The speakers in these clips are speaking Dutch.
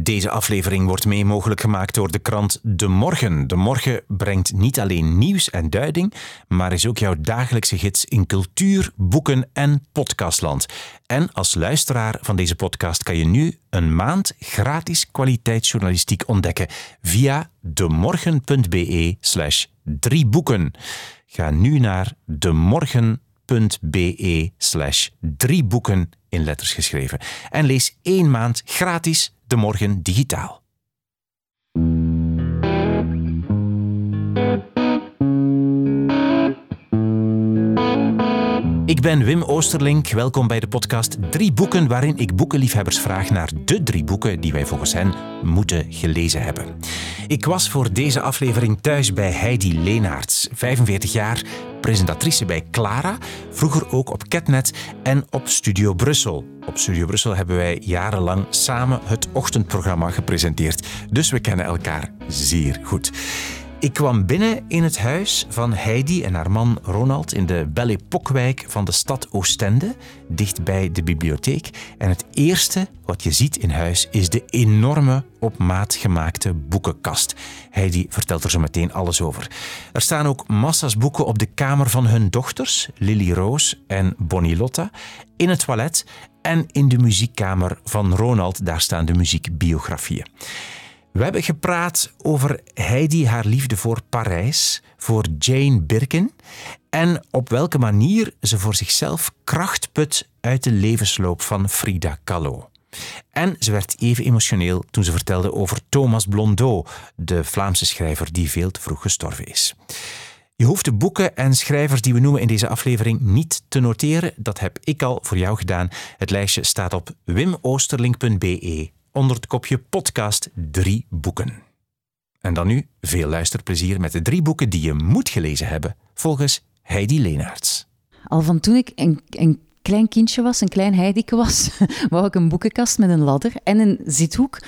Deze aflevering wordt mee mogelijk gemaakt door de krant De Morgen. De Morgen brengt niet alleen nieuws en duiding, maar is ook jouw dagelijkse gids in cultuur, boeken en podcastland. En als luisteraar van deze podcast kan je nu een maand gratis kwaliteitsjournalistiek ontdekken via demorgen.be slash drie boeken. Ga nu naar demorgen.be slash drie boeken in letters geschreven en lees één maand gratis De Morgen digitaal. Ik ben Wim Oosterlink. Welkom bij de podcast Drie Boeken, waarin ik boekenliefhebbers vraag naar de drie boeken die wij volgens hen moeten gelezen hebben. Ik was voor deze aflevering thuis bij Heidi Leenaerts, 45 jaar, presentatrice bij Clara, vroeger ook op Ketnet en op Studio Brussel. Op Studio Brussel hebben wij jarenlang samen het ochtendprogramma gepresenteerd, dus we kennen elkaar zeer goed. Ik kwam binnen in het huis van Heidi en haar man Ronald in de Belle Époque-wijk van de stad Oostende, dichtbij de bibliotheek. En het eerste wat je ziet in huis is de enorme op maat gemaakte boekenkast. Heidi vertelt er zo meteen alles over. Er staan ook massa's boeken op de kamer van hun dochters, Lily Roos en Bonnie Lotta, in het toilet en in de muziekkamer van Ronald. Daar staan de muziekbiografieën. We hebben gepraat over Heidi, haar liefde voor Parijs, voor Jane Birkin en op welke manier ze voor zichzelf kracht put uit de levensloop van Frida Kahlo. En ze werd even emotioneel toen ze vertelde over Thomas Blondeau, de Vlaamse schrijver die veel te vroeg gestorven is. Je hoeft de boeken en schrijvers die we noemen in deze aflevering niet te noteren. Dat heb ik al voor jou gedaan. Het lijstje staat op wimoosterlink.be onder het kopje podcast drie boeken. En dan nu veel luisterplezier met de drie boeken die je moet gelezen hebben, volgens Heidi Leenaerts. Al van toen ik een, een klein kindje was, een klein Heidike was, wou ik een boekenkast met een ladder en een zithoek.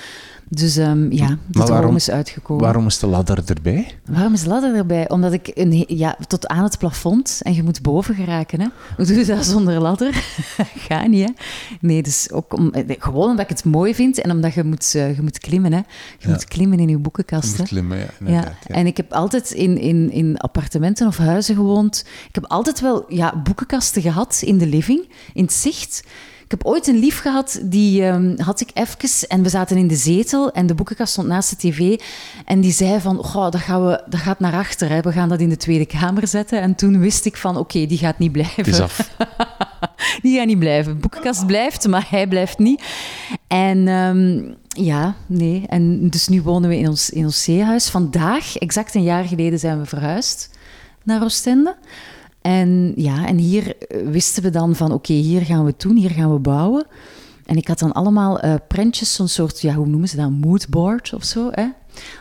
Dus um, ja, de droom is uitgekomen. Waarom is de ladder erbij? Waarom is de ladder erbij? Omdat ik een, ja, tot aan het plafond en je moet boven geraken. Hè? Hoe doe je dat zonder ladder? Ga niet, hè? Nee, dus ook om, eh, gewoon omdat ik het mooi vind en omdat je moet, uh, je moet klimmen. Hè? Je ja. moet klimmen in je boekenkast. Je moet klimmen, ja, ja. ja. En ik heb altijd in, in, in appartementen of huizen gewoond. Ik heb altijd wel ja, boekenkasten gehad in de living, in het zicht. Ik heb ooit een lief gehad, die um, had ik even en we zaten in de zetel en de boekenkast stond naast de tv en die zei van, oh, dat, gaan we, dat gaat naar achter, hè. we gaan dat in de Tweede Kamer zetten. En toen wist ik van, oké, okay, die gaat niet blijven. is af. die gaat niet blijven. De boekenkast blijft, maar hij blijft niet. En um, ja, nee. En dus nu wonen we in ons, in ons zeehuis. Vandaag, exact een jaar geleden, zijn we verhuisd naar Oostende. En ja, en hier wisten we dan van oké, hier gaan we doen, hier gaan we bouwen. En ik had dan allemaal uh, prentjes, zo'n soort, ja, hoe noemen ze dat, moodboard of zo, hè?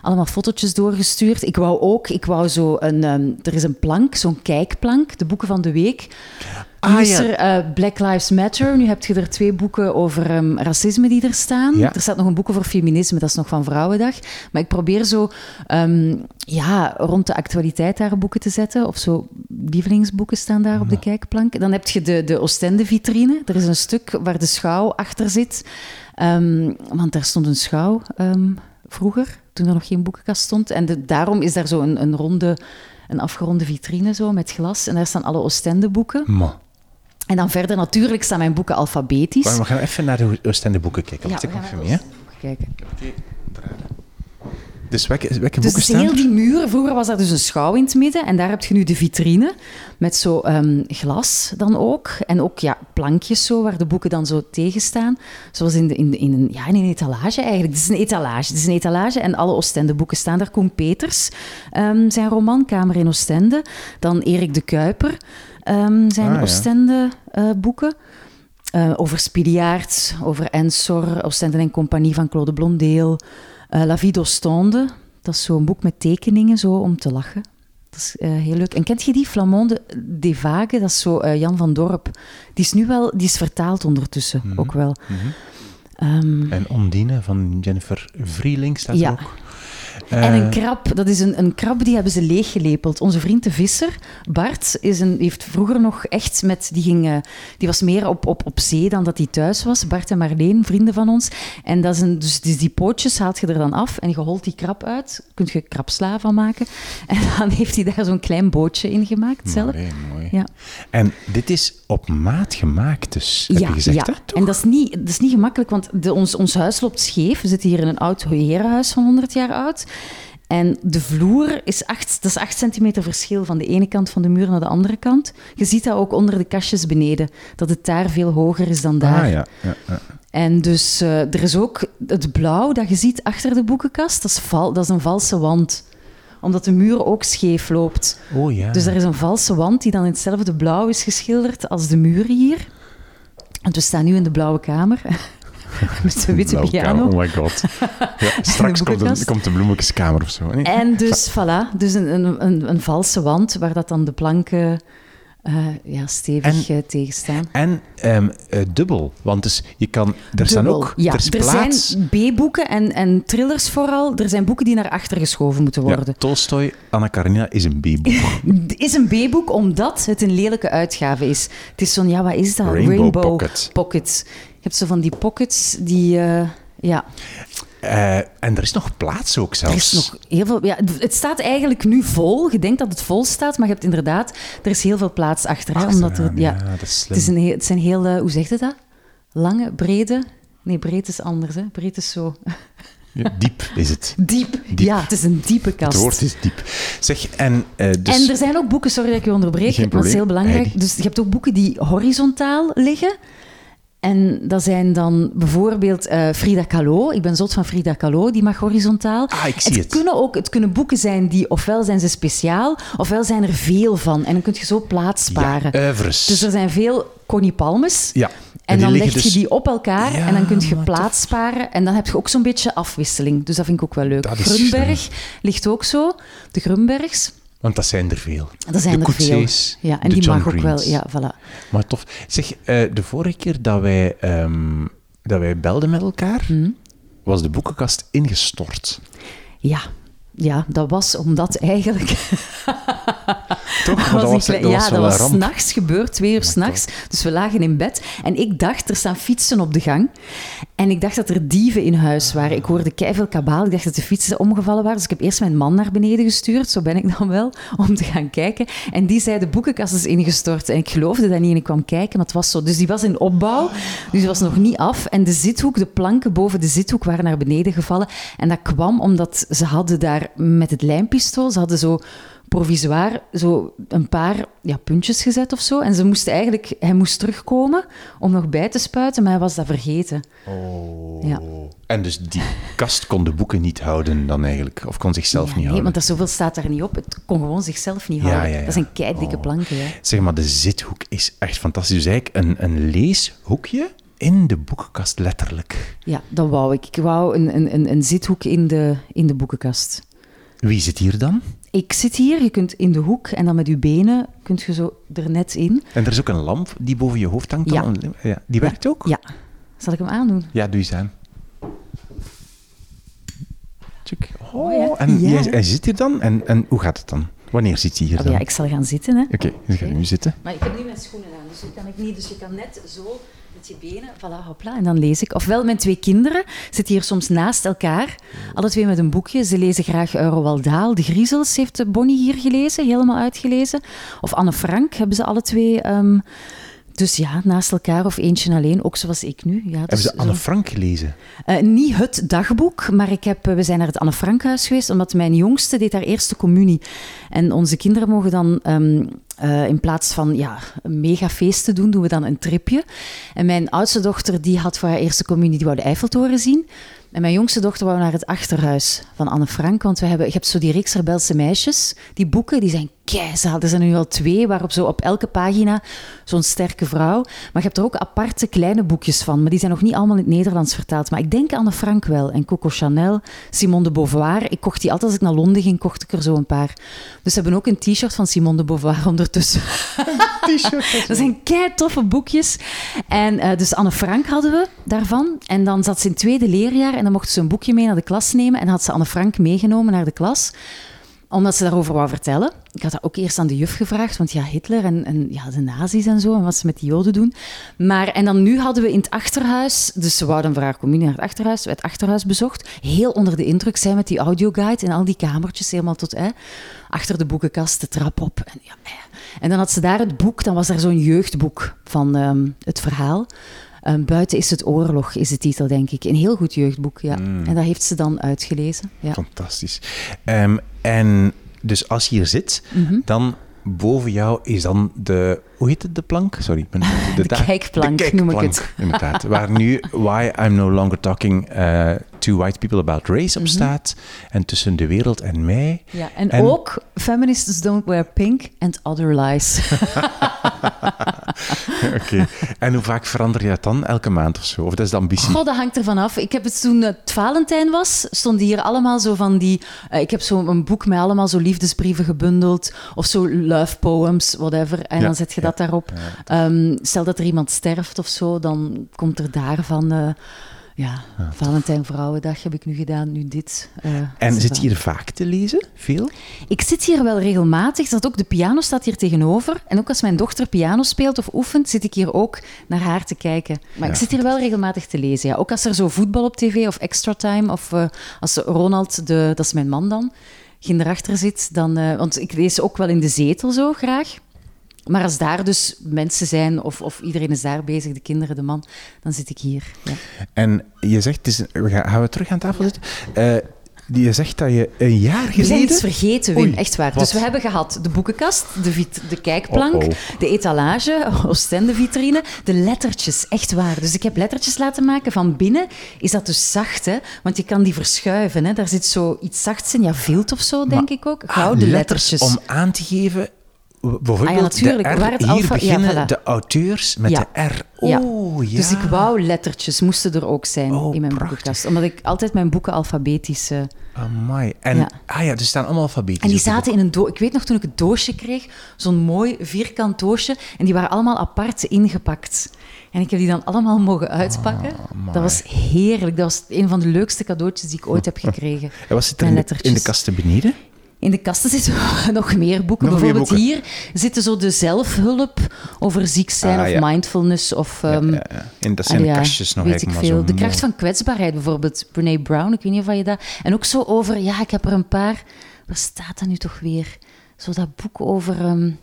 Allemaal fotootjes doorgestuurd. Ik wou ook, ik wou zo een, um, er is een plank, zo'n kijkplank, de boeken van de week. Ah, nu is ja. er uh, Black Lives Matter. Nu heb je er twee boeken over um, racisme die er staan. Ja. Er staat nog een boek over feminisme, dat is nog van Vrouwendag. Maar ik probeer zo um, ja, rond de actualiteit daar boeken te zetten. Of zo lievelingsboeken staan daar op de kijkplank. Dan heb je de, de Oostende-vitrine. Er is een stuk waar de schouw achter zit. Um, want daar stond een schouw vroeger, toen er nog geen boekenkast stond. En de, daarom is daar zo een, een ronde, een afgeronde vitrine zo met glas. En daar staan alle Oostende-boeken. En dan verder, natuurlijk staan mijn boeken alfabetisch. Maar we gaan even naar de Oostende-boeken kijken. Ja, we gaan even mee, kijken. Dus welke, welke dus heel die muren, vroeger was daar dus een schouw in het midden en daar heb je nu de vitrine met zo um, glas dan ook. En ook ja, plankjes zo, waar de boeken dan zo tegen staan. Zoals in, de, in, de, in, een, ja, in een etalage eigenlijk. Het is een etalage. Het is een etalage en alle Oostende boeken staan daar. Koen Peters, um, zijn roman Kamer in Oostende. Dan Erik de Kuiper, um, zijn ah, Oostende uh, boeken. Uh, over Spiliaert, over Ensor, Oostende en Compagnie van Claude Blondeel... Uh, La Vie d'Ostende, dat is zo'n boek met tekeningen zo om te lachen. Dat is uh, heel leuk. En kent je die Flamonde des Vagues? Dat is zo uh, Jan van Dorp. Die is nu wel, die is vertaald ondertussen Mhm. ook wel. Mm -hmm. um, en Ondine van Jennifer Vrieling staat ja. er En een Eh, krab, dat is een, een krab die hebben ze leeggelepeld. Onze vriend de visser, Bart, is een, heeft vroeger nog echt met... Die, ging, eh, die was meer op, op, op zee dan dat hij thuis was. Bart en Marleen, vrienden van ons. En dat is een, dus die, die pootjes haalt je er dan af en je holt die krab uit. Kun je krabsla van maken. En dan heeft hij daar zo'n klein bootje in gemaakt zelf. mooi, mooi. Ja. En dit is op maat gemaakt, dus, heb ja, je gezegd, ja. hè? En dat is niet, dat is niet gemakkelijk, want de, ons, ons huis loopt scheef. We zitten hier in een oud herenhuis van 100 jaar oud. En de vloer is 8, dat is 8 centimeter verschil van de ene kant van de muur naar de andere kant. Je ziet dat ook onder de kastjes beneden, dat het daar veel hoger is dan daar. Ah, ja. ja, ja. En dus eh, er is ook het blauw dat je ziet achter de boekenkast, dat is, val, dat is een valse wand omdat de muur ook scheef loopt. Oh ja. Dus er is een valse wand die dan in hetzelfde blauw is geschilderd als de muur hier. Want we staan nu in de blauwe kamer. Met de witte piano. Oh my god. Ja, straks komt, een, komt de bloemetjeskamer of zo. Nee? En dus, voilà, dus een, een, een, een valse wand waar dat dan de planken eh, ja, stevig eh, tegen staan. En ehm, eh, dubbel, want dus je kan, er staan ook, Ja, er er zijn B-boeken en, en thrillers vooral. Er zijn boeken die naar achter geschoven moeten Ja, worden. Tolstoy, Anna Karenina is een B-boek. Is een B-boek omdat het een lelijke uitgave is. Het is zo'n, ja, wat is dat? Rainbow pocket. pocket. Je hebt zo van die pockets die, ja, Eh, en er is nog plaats ook er zelfs. is nog heel veel. Ja, het staat eigenlijk nu vol. Je denkt dat het vol staat, maar je hebt inderdaad, er is heel veel plaats achter. Hè, omdat er, ja, ja, dat is slim. het, is een, het zijn heel, hoe zeg je dat? Lange, brede. Nee, breed is anders. Hè. Breed is zo. Ja, diep is het. Diep. Diep. Ja, het is een diepe kast. Het woord is diep. Zeg, en eh, dus... En er zijn ook boeken, sorry dat ik je onderbreek, Geen maar dat is heel belangrijk. Heidi. Dus je hebt ook boeken die horizontaal liggen. En dat zijn dan bijvoorbeeld eh, Frida Kahlo. Ik ben zot van Frida Kahlo, die mag horizontaal. Ah, ik zie het. Kunnen ook, het kunnen boeken zijn die, ofwel zijn ze speciaal, ofwel zijn er veel van. En dan kun je zo plaats sparen. Ja, dus er zijn veel Connie Palmes. Ja. En, die dan leg je dus- die op elkaar Ja, en dan kun je plaats sparen. En dan heb je ook zo'n beetje afwisseling. Dus dat vind ik ook wel leuk. Grunberg ligt ook zo. De Grunbergs. Want dat zijn er veel. Er zijn de er veel. Ja, en die John mag ook wel. Ja, voilà. Maar tof. Zeg, eh, de vorige keer dat wij, ehm, dat wij belden met elkaar, Hm. was de boekenkast ingestort. Ja. Ja, dat was omdat eigenlijk... Toch? Was was, klein- dat ja, was dat was s'nachts gebeurd, twee uur s'nachts. Dus we lagen in bed en ik dacht, er staan fietsen op de gang. En ik dacht dat er dieven in huis waren. Ik hoorde keiveel kabaal. Ik dacht dat de fietsen omgevallen waren. Dus ik heb eerst mijn man naar beneden gestuurd, zo ben ik dan wel, om te gaan kijken. En die zei, de boekenkast is ingestort. En ik geloofde dat niet en ik kwam kijken, maar het was zo. Dus die was in opbouw, dus die was nog niet af. En de zithoek, de planken boven de zithoek waren naar beneden gevallen. En dat kwam omdat ze hadden daar met het lijmpistool, ze hadden zo provisoir zo een paar ja, puntjes gezet of zo. En ze moesten eigenlijk, hij moest terugkomen om nog bij te spuiten, maar hij was dat vergeten. Oh. Ja. En dus die kast kon de boeken niet houden dan eigenlijk? Of kon zichzelf Ja, niet nee, houden? want er zoveel staat daar niet op. Het kon gewoon zichzelf niet Ja, houden. ja, ja. Dat zijn keidikke Oh. planken. Ja. Zeg maar, de zithoek is echt fantastisch. Dus eigenlijk een, een leeshoekje in de boekenkast, letterlijk. ja, dat wou ik. Ik wou een, een, een, een zithoek in de, in de boekenkast. Wie zit hier dan? Ik zit hier, je kunt in de hoek en dan met je benen kunt je zo er net in. En er is ook een lamp die boven je hoofd hangt. Ja. dan? Ja. Die werkt ook? Ja. Zal ik hem aandoen? Ja, doe eens aan. Tjuk. Oh, Oh, ja. En Ja. jij, hij zit hier dan? En, en hoe gaat het dan? Wanneer zit hij hier Oh, dan? ja, ik zal gaan zitten. Hè. Oké, dan ga je nu zitten. Maar ik heb nu mijn schoenen aan, dus dat kan ik niet. Dus je kan net zo met je benen, voilà, hopla, en dan lees ik. Ofwel, mijn twee kinderen zitten hier soms naast elkaar, alle twee met een boekje. Ze lezen graag uh, Roald Dahl. De Griezels heeft Bonnie hier gelezen, helemaal uitgelezen. Of Anne Frank hebben ze alle twee... ehm, dus ja, naast elkaar of eentje alleen, ook zoals ik nu. Ja, Hebben dus ze Anne Frank gelezen? eh, niet het dagboek, maar ik heb, eh, we zijn naar het Anne Frankhuis geweest, omdat mijn jongste deed haar eerste communie. En onze kinderen mogen dan, ehm, eh, in plaats van ja, een megafeesten doen, doen we dan een tripje. En mijn oudste dochter die had voor haar eerste communie, die wou de Eiffeltoren zien. En mijn jongste dochter wou naar het achterhuis van Anne Frank, want we hebben, je hebt zo die reeks Rebelse meisjes. Die boeken, die zijn keizaal. Er zijn er nu al twee, waarop zo op elke pagina zo'n sterke vrouw. Maar je hebt er ook aparte kleine boekjes van, maar die zijn nog niet allemaal in het Nederlands vertaald. Maar ik denk Anne Frank wel. En Coco Chanel, Simone de Beauvoir. Ik kocht die altijd als ik naar Londen ging, kocht ik er zo een paar. Dus ze hebben ook een t-shirt van Simone de Beauvoir ondertussen. T-shirt. Dat zijn kei toffe boekjes. En eh, dus Anne Frank hadden we daarvan. En dan zat ze in het tweede leerjaar en dan mochten ze een boekje mee naar de klas nemen. En had ze Anne Frank meegenomen naar de klas omdat ze daarover wou vertellen. Ik had dat ook eerst aan de juf gevraagd, want ja, Hitler en, en ja, de nazi's en zo, en wat ze met die joden doen. Maar, en dan nu hadden we in het achterhuis, dus ze wouden voor haar communie naar het achterhuis, het achterhuis bezocht. Heel onder de indruk zijn met die audioguide en al die kamertjes, helemaal tot hè, achter de boekenkast, de trap op. En, ja, en dan had ze daar het boek, dan was er zo'n jeugdboek van um, het verhaal. Um, Buiten is het oorlog, is de titel, denk ik. Een heel goed jeugdboek, ja. Mm. En dat heeft ze dan uitgelezen. Ja. Fantastisch. Um, en dus als je hier zit, mm -hmm. dan boven jou is dan de... Hoe heet het, de plank? Sorry. De, de, de kijkplank, de kijkplank, noem ik het. Inderdaad. Waar nu Why I'm No Longer Talking uh, to White People About Race op mm -hmm. staat. En tussen de wereld en mij. Ja, en, en... ook Feminists Don't Wear Pink and Other Lies. Oké. Okay. En hoe vaak verander je dat dan? Elke maand of zo? Of dat is de ambitie? Oh, dat hangt ervan af. Ik heb het toen het Valentijn was, stonden hier allemaal zo van die... Uh, ik heb zo een boek met allemaal zo liefdesbrieven gebundeld. Of zo love poems, whatever. En ja, dan zet je ja, dat daarop. Um, stel dat er iemand sterft of zo, dan komt er daarvan... Uh, ja, ja, Valentijn Vrouwendag heb ik nu gedaan, nu dit. Uh, en zit je hier vaak te lezen? Veel? Ik zit hier wel regelmatig. Dat ook de piano staat hier tegenover. En ook als mijn dochter piano speelt of oefent, zit ik hier ook naar haar te kijken. Maar ja. ik zit hier wel regelmatig te lezen. Ja. Ook als er zo voetbal op tv of extra time, of uh, als Ronald, de, dat is mijn man dan, ging erachter zit, dan... Uh, want ik lees ook wel in de zetel zo graag. Maar als daar dus mensen zijn, of, of iedereen is daar bezig, de kinderen, de man, dan zit ik hier. Ja. En je zegt, het is, gaan we terug aan tafel zitten? Uh, je zegt dat je een jaar geleden... We zijn iets vergeten, Wim, Oei, echt waar. Wat? Dus we hebben gehad de boekenkast, de, vit, de kijkplank, oh, oh. de etalage, Oostende-vitrine, de lettertjes, echt waar. Dus ik heb lettertjes laten maken. Van binnen is dat dus zacht, hè? want je kan die verschuiven. Hè? Daar zit zo iets zachts in, ja, vilt of zo, denk maar, ik ook. Gouden ah, lettertjes. Om aan te geven Bijvoorbeeld ah, ja, natuurlijk. de R, Waar het hier alfa, beginnen ja, voilà. de auteurs met ja. de R. Oh, ja. Dus ik wou lettertjes, moesten er ook zijn oh, in mijn prachtig. boekenkast. Omdat ik altijd mijn boeken alfabetisch... Uh, Amai. En, ja. Ah ja, die staan allemaal alfabetisch. En die zaten in een doosje. Ik weet nog toen ik het doosje kreeg, zo'n mooi vierkant doosje. En die waren allemaal apart ingepakt. En ik heb die dan allemaal mogen uitpakken. Oh, dat was heerlijk. Dat was een van de leukste cadeautjes die ik ooit heb gekregen. En was het er in de, in de kasten beneden? In de kasten zitten nog meer boeken. Nog Bijvoorbeeld meer boeken. hier zitten zo de zelfhulp over ziek zijn ah, of ja. mindfulness. Of, um, ja, ja, En dat zijn de kastjes nog weet ik veel. De kracht van kwetsbaarheid bijvoorbeeld. Brene Brown, ik weet niet of je dat... En ook zo over... Ja, ik heb er een paar... Waar staat dat nu toch weer? Zo dat boek over... Um,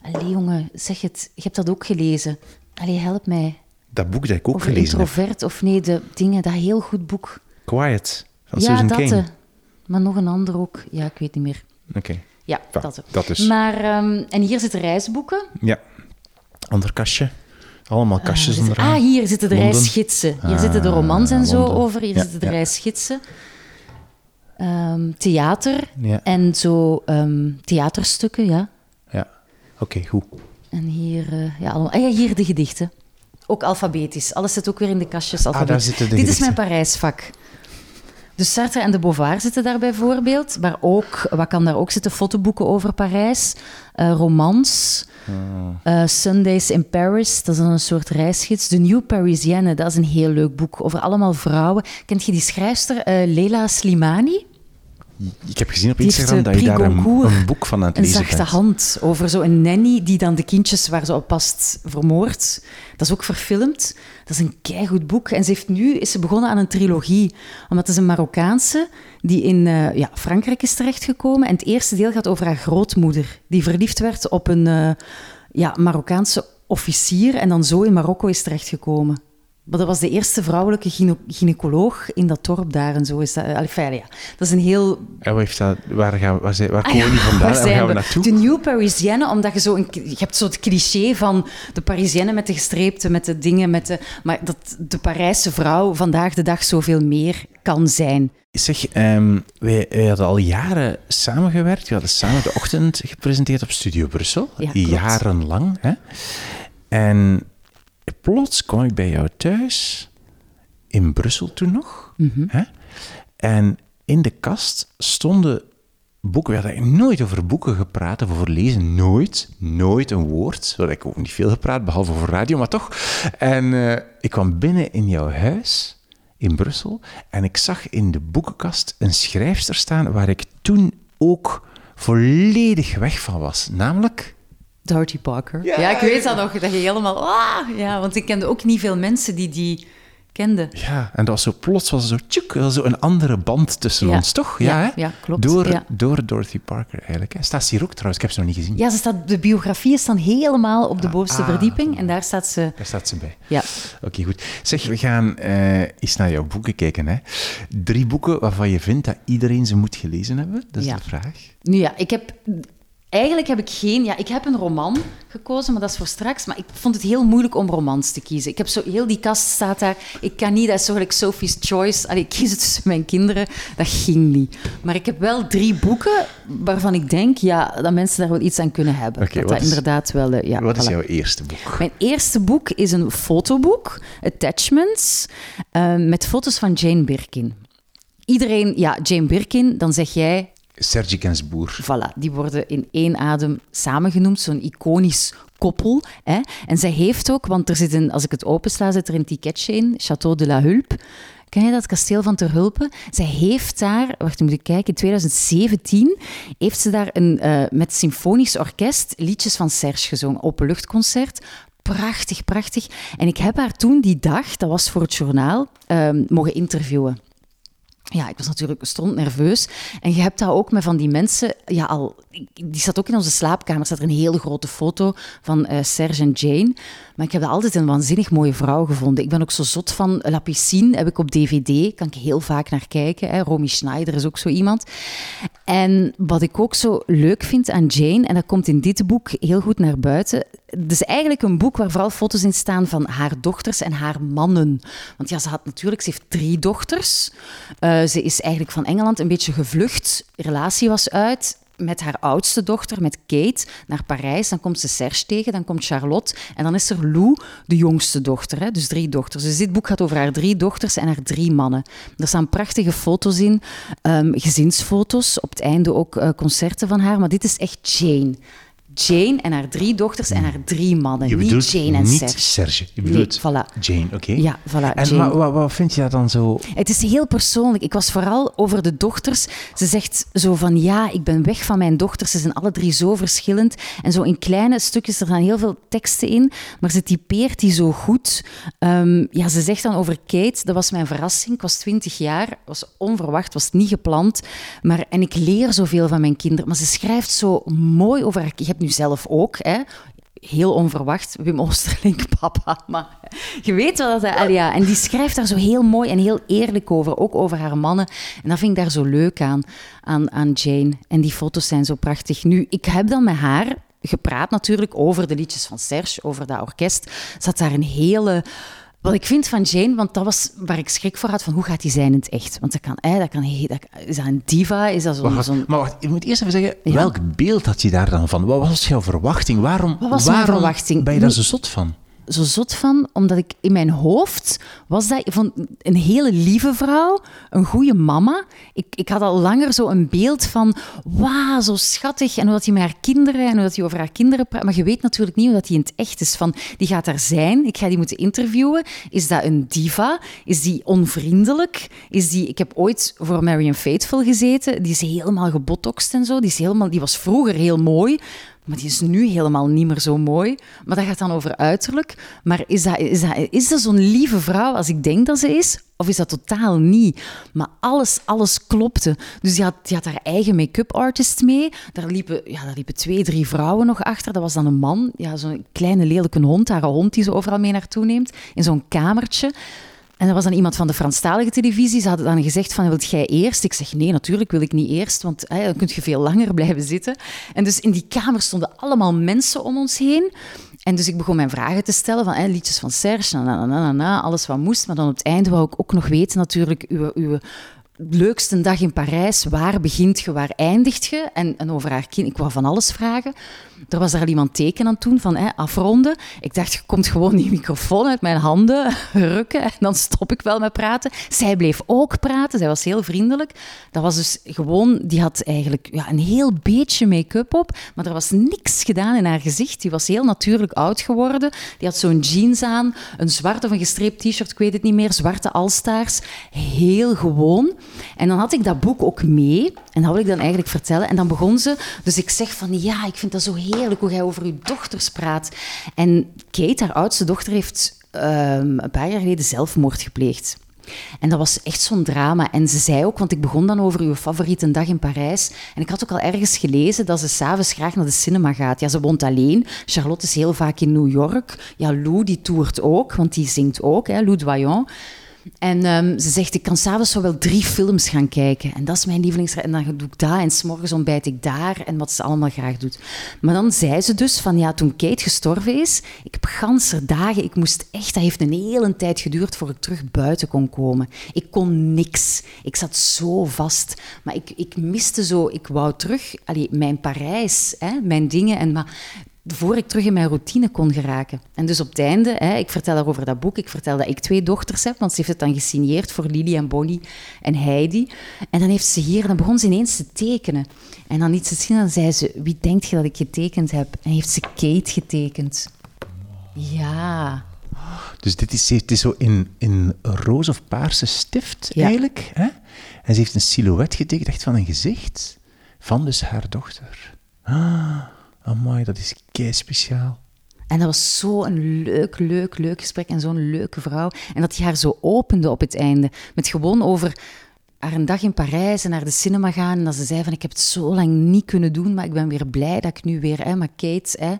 allee, jongen, zeg het. Je hebt dat ook gelezen. Allee, help mij. Dat boek dat ik ook over gelezen introvert, of nee, de dingen. Dat heel goed boek. Quiet, van ja, Susan dat Cain. Maar nog een ander ook. Ja, ik weet niet meer. Oké. Okay. Ja, Va, dat, dat is. Maar, um, en hier zitten reisboeken. Ja. Ander kastje. Allemaal kastjes uh. Ah, hier zitten de Londen. reisgidsen. Hier ah, zitten de romans en zo Londen. over. Hier ja, zitten de ja. reisgidsen. Um, theater ja. en zo um, theaterstukken, ja. Ja, oké, okay, goed. En hier, uh, ja, allemaal, ah, ja, hier de gedichten. Ook alfabetisch. Alles zit ook weer in de kastjes Ah, daar zitten de Dit gedichten. is mijn Parijsvak. Dus Sartre en de Beauvoir zitten daar bijvoorbeeld. Maar ook, wat kan daar ook zitten? Fotoboeken over Parijs, uh, romans, Oh. uh, Sundays in Paris, dat is een soort reisgids. De New Parisienne, dat is een heel leuk boek over allemaal vrouwen. Kent je die schrijfster uh, Leila Slimani? Ik heb gezien op heeft, Instagram eh, dat je daar een, een boek van aan het Een lezen zachte bent. hand over zo'n nanny die dan de kindjes waar ze op past vermoordt. Dat is ook verfilmd. Dat is een keigoed boek. En ze heeft nu is ze begonnen aan een trilogie. Omdat het is een Marokkaanse die in uh, ja, Frankrijk is terechtgekomen. En het eerste deel gaat over haar grootmoeder. Die verliefd werd op een uh, ja, Marokkaanse officier en dan zo in Marokko is terechtgekomen. Maar dat was de eerste vrouwelijke gyne gynaecoloog in dat dorp daar en zo. Is dat, enfin, ja. dat is een heel... En wat heeft dat, waar, gaan, waar, zijn, waar komen ah, die vandaan? Waar, gaan we naartoe? De New Parisienne, omdat je zo een, je hebt zo het cliché van de Parisienne met de gestreepte, met de dingen, met de, maar dat de Parijse vrouw vandaag de dag zoveel meer kan zijn. Zeg, um, wij, wij, hadden al jaren samengewerkt. We hadden samen de ochtend gepresenteerd op Studio Brussel. Ja, jarenlang. Hè? En plots kwam ik bij jou thuis, in Brussel toen nog. Mhm. hè? En in de kast stonden boeken. We hadden nooit over boeken gepraat of over lezen. Nooit. Nooit een woord. We ik ook niet veel gepraat, behalve over radio, maar toch. En uh, ik kwam binnen in jouw huis in Brussel en ik zag in de boekenkast een schrijfster staan waar ik toen ook volledig weg van was. Namelijk Dorothy Parker. Ja, ik weet dat nog, dat je helemaal... Ah, ja, want ik kende ook niet veel mensen die die kenden. Ja, en dat was zo plots was zo, tjuk, zo een andere band tussen ons, toch? Ja, ja, ja klopt. Door, door Dorothy Parker eigenlijk. Hè. Staat ze hier ook trouwens? Ik heb ze nog niet gezien. Ja, ze staat, de biografieën staan helemaal op de ah, bovenste ah. verdieping en daar staat ze... Daar staat ze bij. Ja. Oké, goed. Zeg, we gaan uh, eens naar jouw boeken kijken. Hè. Drie boeken waarvan je vindt dat iedereen ze moet gelezen hebben? Dat is de vraag. Nu ja, ik heb Eigenlijk heb ik geen... Ja, ik heb een roman gekozen, maar dat is voor straks. Maar ik vond het heel moeilijk om romans te kiezen. Ik heb zo... Heel die kast staat daar. Ik kan niet... Dat is Sophie's Choice. Allee, ik kies het tussen mijn kinderen. Dat ging niet. Maar ik heb wel drie boeken waarvan ik denk ja, dat mensen daar wel iets aan kunnen hebben. Okay, dat, dat inderdaad wel... Uh, ja, wat is jouw eerste boek? Mijn eerste boek is een fotoboek, Attachments, uh, met foto's van Jane Birkin. Iedereen... Ja, Jane Birkin, dan zeg jij Sergi Gainsbourg. Voilà, die worden in één adem samengenoemd, zo'n iconisch koppel. Hè. En zij heeft ook, want er zit een, als ik het opensla, zit er een ticketje in, Château de la Hulpe. Ken je dat kasteel van Ter Hulpe? Zij heeft daar, wacht, moet ik kijken, in 2017 heeft ze daar een, uh, met symfonisch orkest liedjes van Serge gezongen, openluchtconcert. Prachtig, prachtig. En ik heb haar toen die dag, dat was voor het journaal, uh, mogen interviewen. Ja, ik was natuurlijk stront nerveus. En je hebt dat ook met van die mensen, ja, al, die zat ook in onze slaapkamer, staat er een hele grote foto van uh, Serge en Jane. Maar ik heb dat altijd een waanzinnig mooie vrouw gevonden. Ik ben ook zo zot van La Piscine, heb ik op DVD, kan ik heel vaak naar kijken. Hè. Romy Schneider is ook zo iemand. En wat ik ook zo leuk vind aan Jane, en dat komt in dit boek heel goed naar buiten, het is eigenlijk een boek waar vooral foto's in staan van haar dochters en haar mannen. Want ja, ze had natuurlijk, ze heeft drie dochters. Uh, ze is eigenlijk van Engeland een beetje gevlucht. Relatie was uit met haar oudste dochter, met Kate, naar Parijs. Dan komt ze Serge tegen, dan komt Charlotte. En dan is er Lou, de jongste dochter. Hè? Dus drie dochters. Dus dit boek gaat over haar drie dochters en haar drie mannen. Er staan prachtige foto's in, um, gezinsfoto's. Op het einde ook uh, concerten van haar. Maar dit is echt Jane. Jane en haar drie dochters en haar drie mannen. Je niet Jane en niet Serge. Serge. Je bedoelt nee, voilà. Jane, oké. Ja, voilà. En Jane. wat, wat vind je dan zo... Het is heel persoonlijk. Ik was vooral over de dochters. Ze zegt zo van, ja, ik ben weg van mijn dochters. Ze zijn alle drie zo verschillend. En zo in kleine stukjes, er staan heel veel teksten in, maar ze typeert die zo goed. Um, ja, ze zegt dan over Kate, dat was mijn verrassing. Ik was twintig jaar, was onverwacht, was niet gepland. Maar, en ik leer zoveel van mijn kinderen. Maar ze schrijft zo mooi over haar... Je hebt nu zelf ook, hè, heel onverwacht, Wim Oosterlink, papa. Maar je weet wel dat hij... Ja, en die schrijft daar zo heel mooi en heel eerlijk over. Ook over haar mannen. En dat vind ik daar zo leuk aan, aan, aan Jane. En die foto's zijn zo prachtig. Nu, ik heb dan met haar gepraat natuurlijk over de liedjes van Serge, over dat orkest. Zat daar een hele wat ik vind van Jane, want dat was waar ik schrik voor had, van hoe gaat hij zijn in het echt? Want dat kan, hè, dat kan, dat, is dat een diva? Is dat zo'n... Zo maar wacht, je moet eerst even zeggen, welk beeld had je daar dan van? Wat was jouw verwachting? Waarom, waarom verwachting? ben je daar zo zot van? Zo zot van, omdat ik in mijn hoofd was dat van een hele lieve vrouw, een goede mama. Ik, ik had al langer zo een beeld van, wauw, zo schattig. En hoe dat hij met haar kinderen en hoe dat hij over haar kinderen praat. Maar je weet natuurlijk niet hoe dat hij in het echt is. Van, die gaat daar zijn, ik ga die moeten interviewen. Is dat een diva? Is die onvriendelijk? Is die, ik heb ooit voor Marion Faithful gezeten. Die is helemaal gebotoxt en zo. Die, is helemaal, die was vroeger heel mooi. Maar die is nu helemaal niet meer zo mooi. Maar dat gaat dan over uiterlijk. Maar is dat, is dat, is dat zo'n lieve vrouw als ik denk dat ze is? Of is dat totaal niet? Maar alles, alles klopte. Dus die had, die had haar eigen make-up artist mee. Daar liepen, ja, daar liepen twee, drie vrouwen nog achter. Dat was dan een man, ja, zo'n kleine lelijke hond. Haar hond die ze overal mee naartoe neemt. In zo'n kamertje. En er was dan iemand van de Franstalige televisie. Ze hadden dan gezegd van, wilt jij eerst? Ik zeg, nee, natuurlijk wil ik niet eerst, want hè, dan kun je veel langer blijven zitten. En dus in die kamer stonden allemaal mensen om ons heen. En dus ik begon mijn vragen te stellen van hè, liedjes van Serge, na, na, na, na, alles wat moest. Maar dan op het einde wou ik ook nog weten natuurlijk uw, uw leukste dag in Parijs. Waar begint je, waar eindigt je? En, over haar kind, ik wou van alles vragen. Er was daar al iemand teken aan toen van hè, afronden. Ik dacht, je komt gewoon die microfoon uit mijn handen rukken en dan stop ik wel met praten. Zij bleef ook praten, zij was heel vriendelijk. Dat was dus gewoon, die had eigenlijk ja, een heel beetje make-up op, maar er was niks gedaan in haar gezicht. Die was heel natuurlijk oud geworden. Die had zo'n jeans aan, een zwart of een gestreept t-shirt, ik weet het niet meer, zwarte alstaars. Heel gewoon. En dan had ik dat boek ook mee en dat wil ik dan eigenlijk vertellen. En dan begon ze, dus ik zeg van ja, ik vind dat zo heerlijk hoe jij over je dochters praat. En Kate, haar oudste dochter, heeft um, een paar jaar geleden zelfmoord gepleegd. En dat was echt zo'n drama. En ze zei ook, want ik begon dan over uw favoriete dag in Parijs. En ik had ook al ergens gelezen dat ze s'avonds graag naar de cinema gaat. Ja, ze woont alleen. Charlotte is heel vaak in New York. Ja, Lou, die toert ook, want die zingt ook, hè, Lou Doyon. En um, ze zegt, ik kan s'avonds wel drie films gaan kijken. En dat is mijn lievelings... En dan doe ik dat en s'morgens ontbijt ik daar. En wat ze allemaal graag doet. Maar dan zei ze dus van, ja, toen Kate gestorven is... Ik heb ganse dagen... Ik moest echt... Dat heeft een hele tijd geduurd voor ik terug buiten kon komen. Ik kon niks. Ik zat zo vast. Maar ik, ik miste zo... Ik wou terug... Allee, mijn Parijs, hè, mijn dingen. En, maar voor ik terug in mijn routine kon geraken. En dus op het einde, hè, ik vertel over dat boek, ik vertel dat ik twee dochters heb, want ze heeft het dan gesigneerd voor Lily en Bonnie en Heidi. En dan heeft ze hier, dan begon ze ineens te tekenen. En dan iets te zien, dan zei ze, wie denkt je dat ik getekend heb? En heeft ze Kate getekend. Ja. Dus dit is, het is zo in, in roze of paarse stift eigenlijk. Hè? En ze heeft een silhouet getekend, echt van een gezicht, van dus haar dochter. Ah. Amai, dat is kei speciaal. En dat was zo'n leuk, leuk, leuk gesprek en zo'n leuke vrouw. En dat hij haar zo opende op het einde. Met gewoon over haar een dag in Parijs en naar de cinema gaan. En dat ze zei van, ik heb het zo lang niet kunnen doen, maar ik ben weer blij dat ik nu weer... Hè, maar Kate, hè,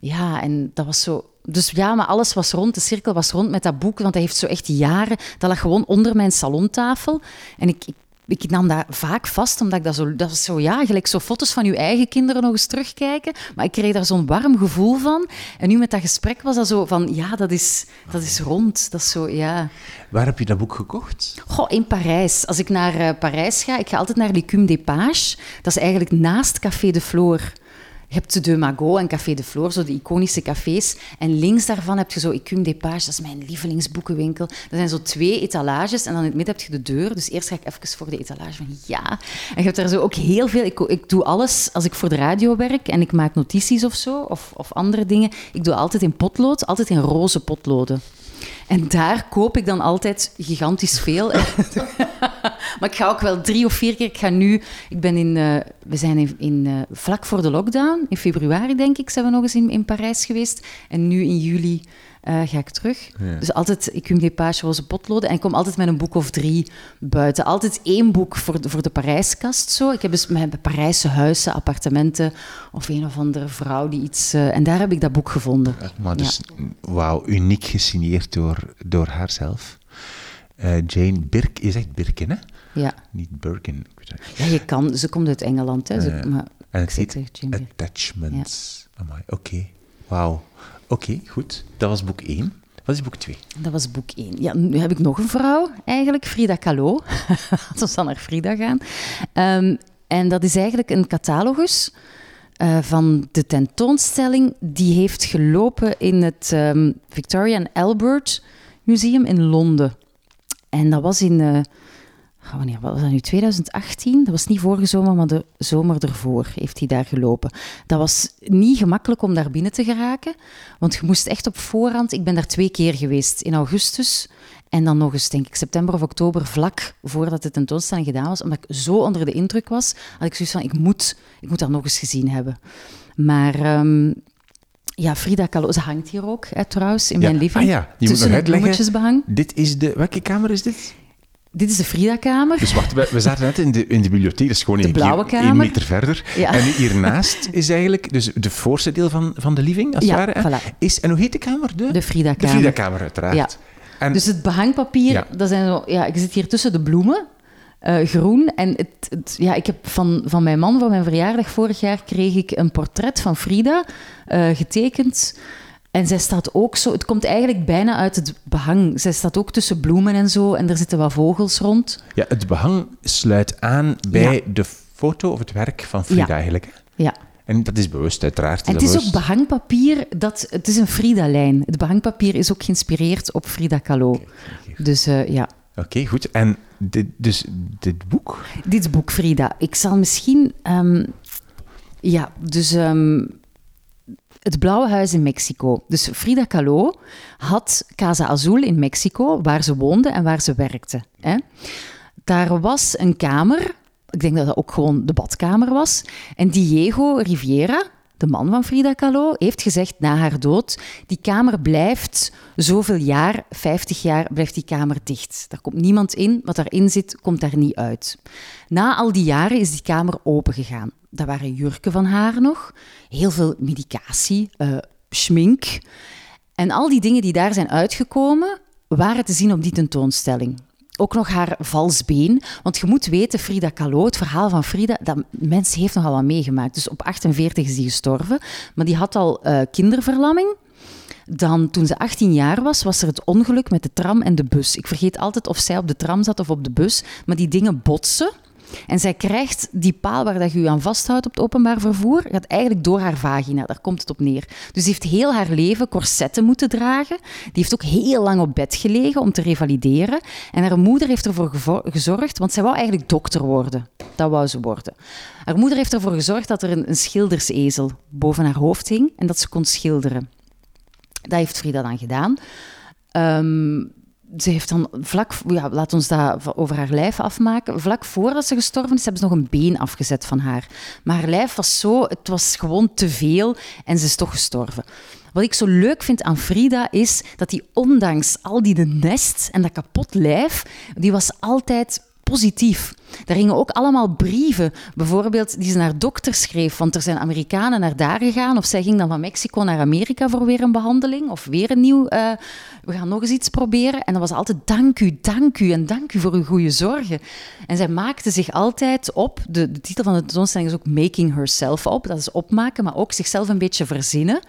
ja, en dat was zo... Dus ja, maar alles was rond, de cirkel was rond met dat boek, want dat heeft zo echt jaren... Dat lag gewoon onder mijn salontafel. En ik ik nam dat vaak vast, omdat ik dat zo... Dat is zo, ja, gelijk zo foto's van je eigen kinderen nog eens terugkijken. Maar ik kreeg daar zo'n warm gevoel van. En nu met dat gesprek was dat zo van, ja, dat is, dat is rond. Dat is zo, ja... Waar heb je dat boek gekocht? Goh, in Parijs. Als ik naar uh, Parijs ga, ik ga altijd naar L'Écume des Pages. Dat is eigenlijk naast Café de Flore. Je hebt De Mago en Café de Flore, zo de iconische cafés. En links daarvan heb je zo Ecume des Pages, dat is mijn lievelingsboekenwinkel. Dat zijn zo twee etalages en dan in het midden heb je de deur. Dus eerst ga ik even voor de etalage van ja. En je hebt daar zo ook heel veel... Ik, ik doe alles als ik voor de radio werk en ik maak notities of zo, of, of andere dingen. Ik doe altijd in potlood, altijd in roze potloden. En daar koop ik dan altijd gigantisch veel. maar ik ga ook wel drie of vier keer. Ik ga nu, ik ben in, uh, we zijn in, in uh, vlak voor de lockdown, in februari denk ik, zijn we nog eens in, in Parijs geweest. En nu in juli uh, ga ik terug. Dus altijd, ik kun die page roze potloden en ik kom altijd met een boek of drie buiten. Altijd één boek voor de, voor de Parijskast. Zo. Ik heb dus mijn Parijse huizen, appartementen of een of andere vrouw die iets... Uh, en daar heb ik dat boek gevonden. maar dus, ja. wauw, uniek gesigneerd door, door haarzelf. Uh, Jane Birk, je zegt Birken, hè? Ja. Niet Birkin. Ja, je kan, ze komt uit Engeland, hè. Ze, maar, en het heet Attachments. Oké, okay. wauw. Oké, goed. Dat was boek 1. Wat is boek 2? Dat was boek 1. Ja, nu heb ik nog een vrouw, eigenlijk, Frida Kahlo. Laten we dan naar Frida gaan. Um, en dat is eigenlijk een catalogus uh, van de tentoonstelling. Die heeft gelopen in het um, Victoria and Albert Museum in Londen. En dat was in... Uh, wanneer was dat nu? 2018? Dat was niet vorige zomer, maar de zomer ervoor heeft hij daar gelopen. Dat was niet gemakkelijk om daar binnen te geraken, want je moest echt op voorhand... Ik ben daar twee keer geweest, in augustus en dan nog eens, denk ik, september of oktober, vlak voordat de tentoonstelling gedaan was. Omdat ik zo onder de indruk was, had ik zoiets van, ik moet, ik moet dat nog eens gezien hebben. Maar ehm, ja, Frida Kahlo, ze hangt hier ook hè, trouwens in mijn living. Ah ja, je moet nog uitleggen. Dit is de... Welke kamer is dit? Dit is de Frida-kamer. Dus wacht, we, we zaten net in de, in de bibliotheek, dat is gewoon één meter verder. Ja. En hiernaast is eigenlijk dus de voorste deel van, van de living, als het Ja, ware. voilà. Is, en hoe heet de kamer? De, De Frida-kamer. De Frida-kamer, uiteraard. Ja. En, Dus het behangpapier, Ja. dat zijn zo, ja, ik zit hier tussen de bloemen, eh, groen. En het, het- ja, ik heb van, van mijn man, voor mijn verjaardag vorig jaar, kreeg ik een portret van Frida eh, getekend. En zij staat ook zo, het komt eigenlijk bijna uit het behang. Zij staat ook tussen bloemen en zo, en er zitten wat vogels rond. ja, het behang sluit aan bij Ja. de foto of het werk van Frida Ja. eigenlijk. hè. Ja. En dat is bewust, uiteraard. En het is ook behangpapier, dat, het is een Frida-lijn. Het behangpapier is ook geïnspireerd op Frida Kahlo. Dus eh, ja. Oké, goed. En dit, dus dit boek... Dit boek, Frida. Ik zal misschien... ehm, ja, dus... ehm, het Blauwe Huis in Mexico. Dus Frida Kahlo had Casa Azul in Mexico, waar ze woonde en waar ze werkte. Hè. Daar was een kamer, ik denk dat dat ook gewoon de badkamer was. En Diego Riviera, de man van Frida Kahlo, heeft gezegd na haar dood: die kamer blijft zoveel jaar, 50 jaar, blijft die kamer dicht. Daar komt niemand in, wat daarin zit, komt daar niet uit. Na al die jaren is die kamer opengegaan. Daar waren jurken van haar nog, heel veel medicatie, eh, schmink. En al die dingen die daar zijn uitgekomen, waren te zien op die tentoonstelling. Ook nog haar vals been. Want je moet weten, Frida Kahlo, het verhaal van Frida, dat mens heeft nogal wat meegemaakt. Dus op 48 is die gestorven. Maar die had al eh, kinderverlamming. Dan, toen ze 18 jaar was, was er het ongeluk met de tram en de bus. Ik vergeet altijd of zij op de tram zat of op de bus. Maar die dingen botsen. En zij krijgt die paal waar dat je je aan vasthoudt op het openbaar vervoer, gaat eigenlijk door haar vagina. Daar komt het op neer. Dus die heeft heel haar leven corsetten moeten dragen. Die heeft ook heel lang op bed gelegen om te revalideren. En haar moeder heeft ervoor gezorgd, want zij wou eigenlijk dokter worden. Dat wou ze worden. Haar moeder heeft ervoor gezorgd dat er een, een schildersezel boven haar hoofd hing en dat ze kon schilderen. Dat heeft Frida dan gedaan. Ehm, ze heeft dan vlak, ja, laat ons dat over haar lijf afmaken. Vlak voordat ze gestorven is, hebben ze nog een been afgezet van haar. Maar haar lijf was zo, het was gewoon te veel en ze is toch gestorven. Wat ik zo leuk vind aan Frida is dat die ondanks al die de nest en dat kapot lijf, die was altijd positief. Daar gingen ook allemaal brieven, bijvoorbeeld die ze naar dokters schreef, want er zijn Amerikanen naar daar gegaan, of zij ging dan van Mexico naar Amerika voor weer een behandeling, of weer een nieuw, eh, we gaan nog eens iets proberen. En dat was altijd dank u, dank u en dank u voor uw goede zorgen. En zij maakte zich altijd op, de, de titel van de tentoonstelling is ook Making Herself op, dat is opmaken, maar ook zichzelf een beetje verzinnen.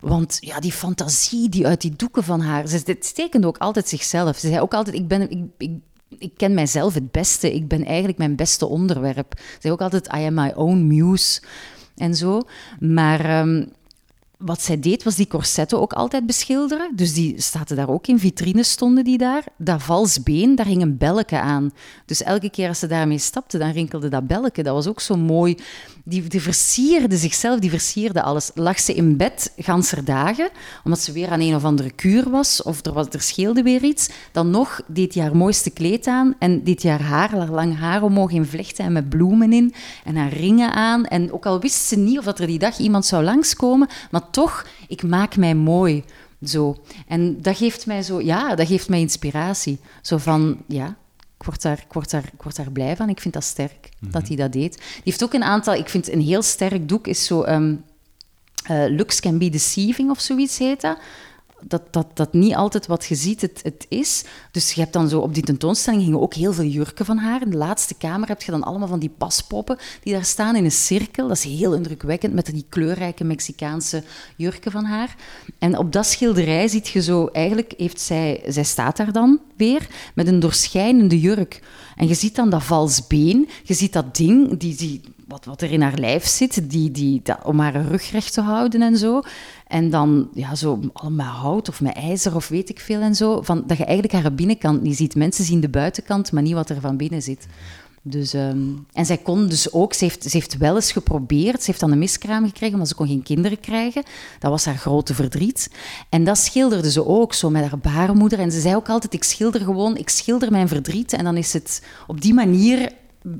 Want ja, die fantasie die uit die doeken van haar, ze ze tekende ook altijd zichzelf. Ze zei ook altijd, ik ben... Ik, ik ken mijzelf het beste. Ik ben eigenlijk mijn beste onderwerp. Ze zei ook altijd, I am my own muse. En zo. Maar ehm, wat zij deed, was die corsetten ook altijd beschilderen. Dus die staten daar ook in. Vitrines stonden die daar. Dat vals been, daar hing een belletje aan. Dus elke keer als ze daarmee stapte, dan rinkelde dat belletje. Dat was ook zo mooi. Die, die versierde zichzelf, die versierde alles. Lag ze in bed, ganser dagen, omdat ze weer aan een of andere kuur was, of er, was, er scheelde weer iets. Dan nog deed hij haar mooiste kleed aan en deed hij haar haar, lang haar omhoog in vlechten en met bloemen in en haar ringen aan. En ook al wist ze niet of er die dag iemand zou langskomen, maar toch, ik maak mij mooi. Zo. En dat geeft mij zo, ja, dat geeft mij inspiratie. Zo van, ja, ik word, daar, ik, word daar, ik word daar blij van. Ik vind dat sterk dat hij dat deed. Die heeft ook een aantal, ik vind een heel sterk doek, is zo Looks Can Be Deceiving of zoiets heet dat. Dat, dat, dat niet altijd wat je ziet het, het is. Dus je hebt dan zo op die tentoonstelling gingen ook heel veel jurken van haar. In de laatste kamer heb je dan allemaal van die paspoppen die daar staan in een cirkel. Dat is heel indrukwekkend met die kleurrijke Mexicaanse jurken van haar. En op dat schilderij ziet je zo, eigenlijk heeft zij, zij staat daar dan weer met een doorschijnende jurk. En je ziet dan dat vals been, je ziet dat ding, die, die, wat, wat er in haar lijf zit, die, die, dat, om haar rug recht te houden en zo. En dan ja, zo al met hout of met ijzer of weet ik veel en zo. Van, dat je eigenlijk haar binnenkant niet ziet. Mensen zien de buitenkant, maar niet wat er van binnen zit. Dus, ehm, en zij kon dus ook, ze heeft, ze heeft wel eens geprobeerd, ze heeft dan een miskraam gekregen, maar ze kon geen kinderen krijgen. Dat was haar grote verdriet. En dat schilderde ze ook zo met haar baarmoeder. En ze zei ook altijd, ik schilder gewoon, ik schilder mijn verdriet. En dan is het op die manier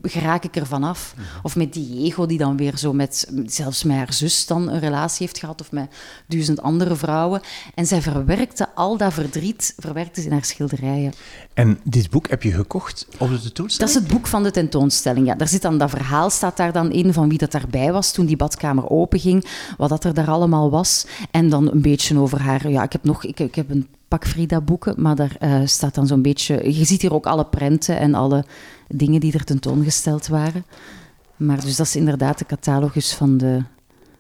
geraak ik er vanaf. Of met Diego, die dan weer zo met, zelfs met haar zus dan een relatie heeft gehad, of met duizend andere vrouwen. En zij verwerkte al dat verdriet, verwerkte ze in haar schilderijen. En dit boek heb je gekocht op de tentoonstelling? Dat is het boek van de tentoonstelling, ja. Daar zit dan, dat verhaal staat daar dan in van wie dat daarbij was toen die badkamer openging, wat dat er daar allemaal was. En dan een beetje over haar, ja, ik heb nog, ik, ik heb een pak Frida boeken, maar daar uh, staat dan zo'n beetje... Je ziet hier ook alle prenten en alle dingen die er tentoongesteld waren. Maar dus dat is inderdaad de catalogus van de,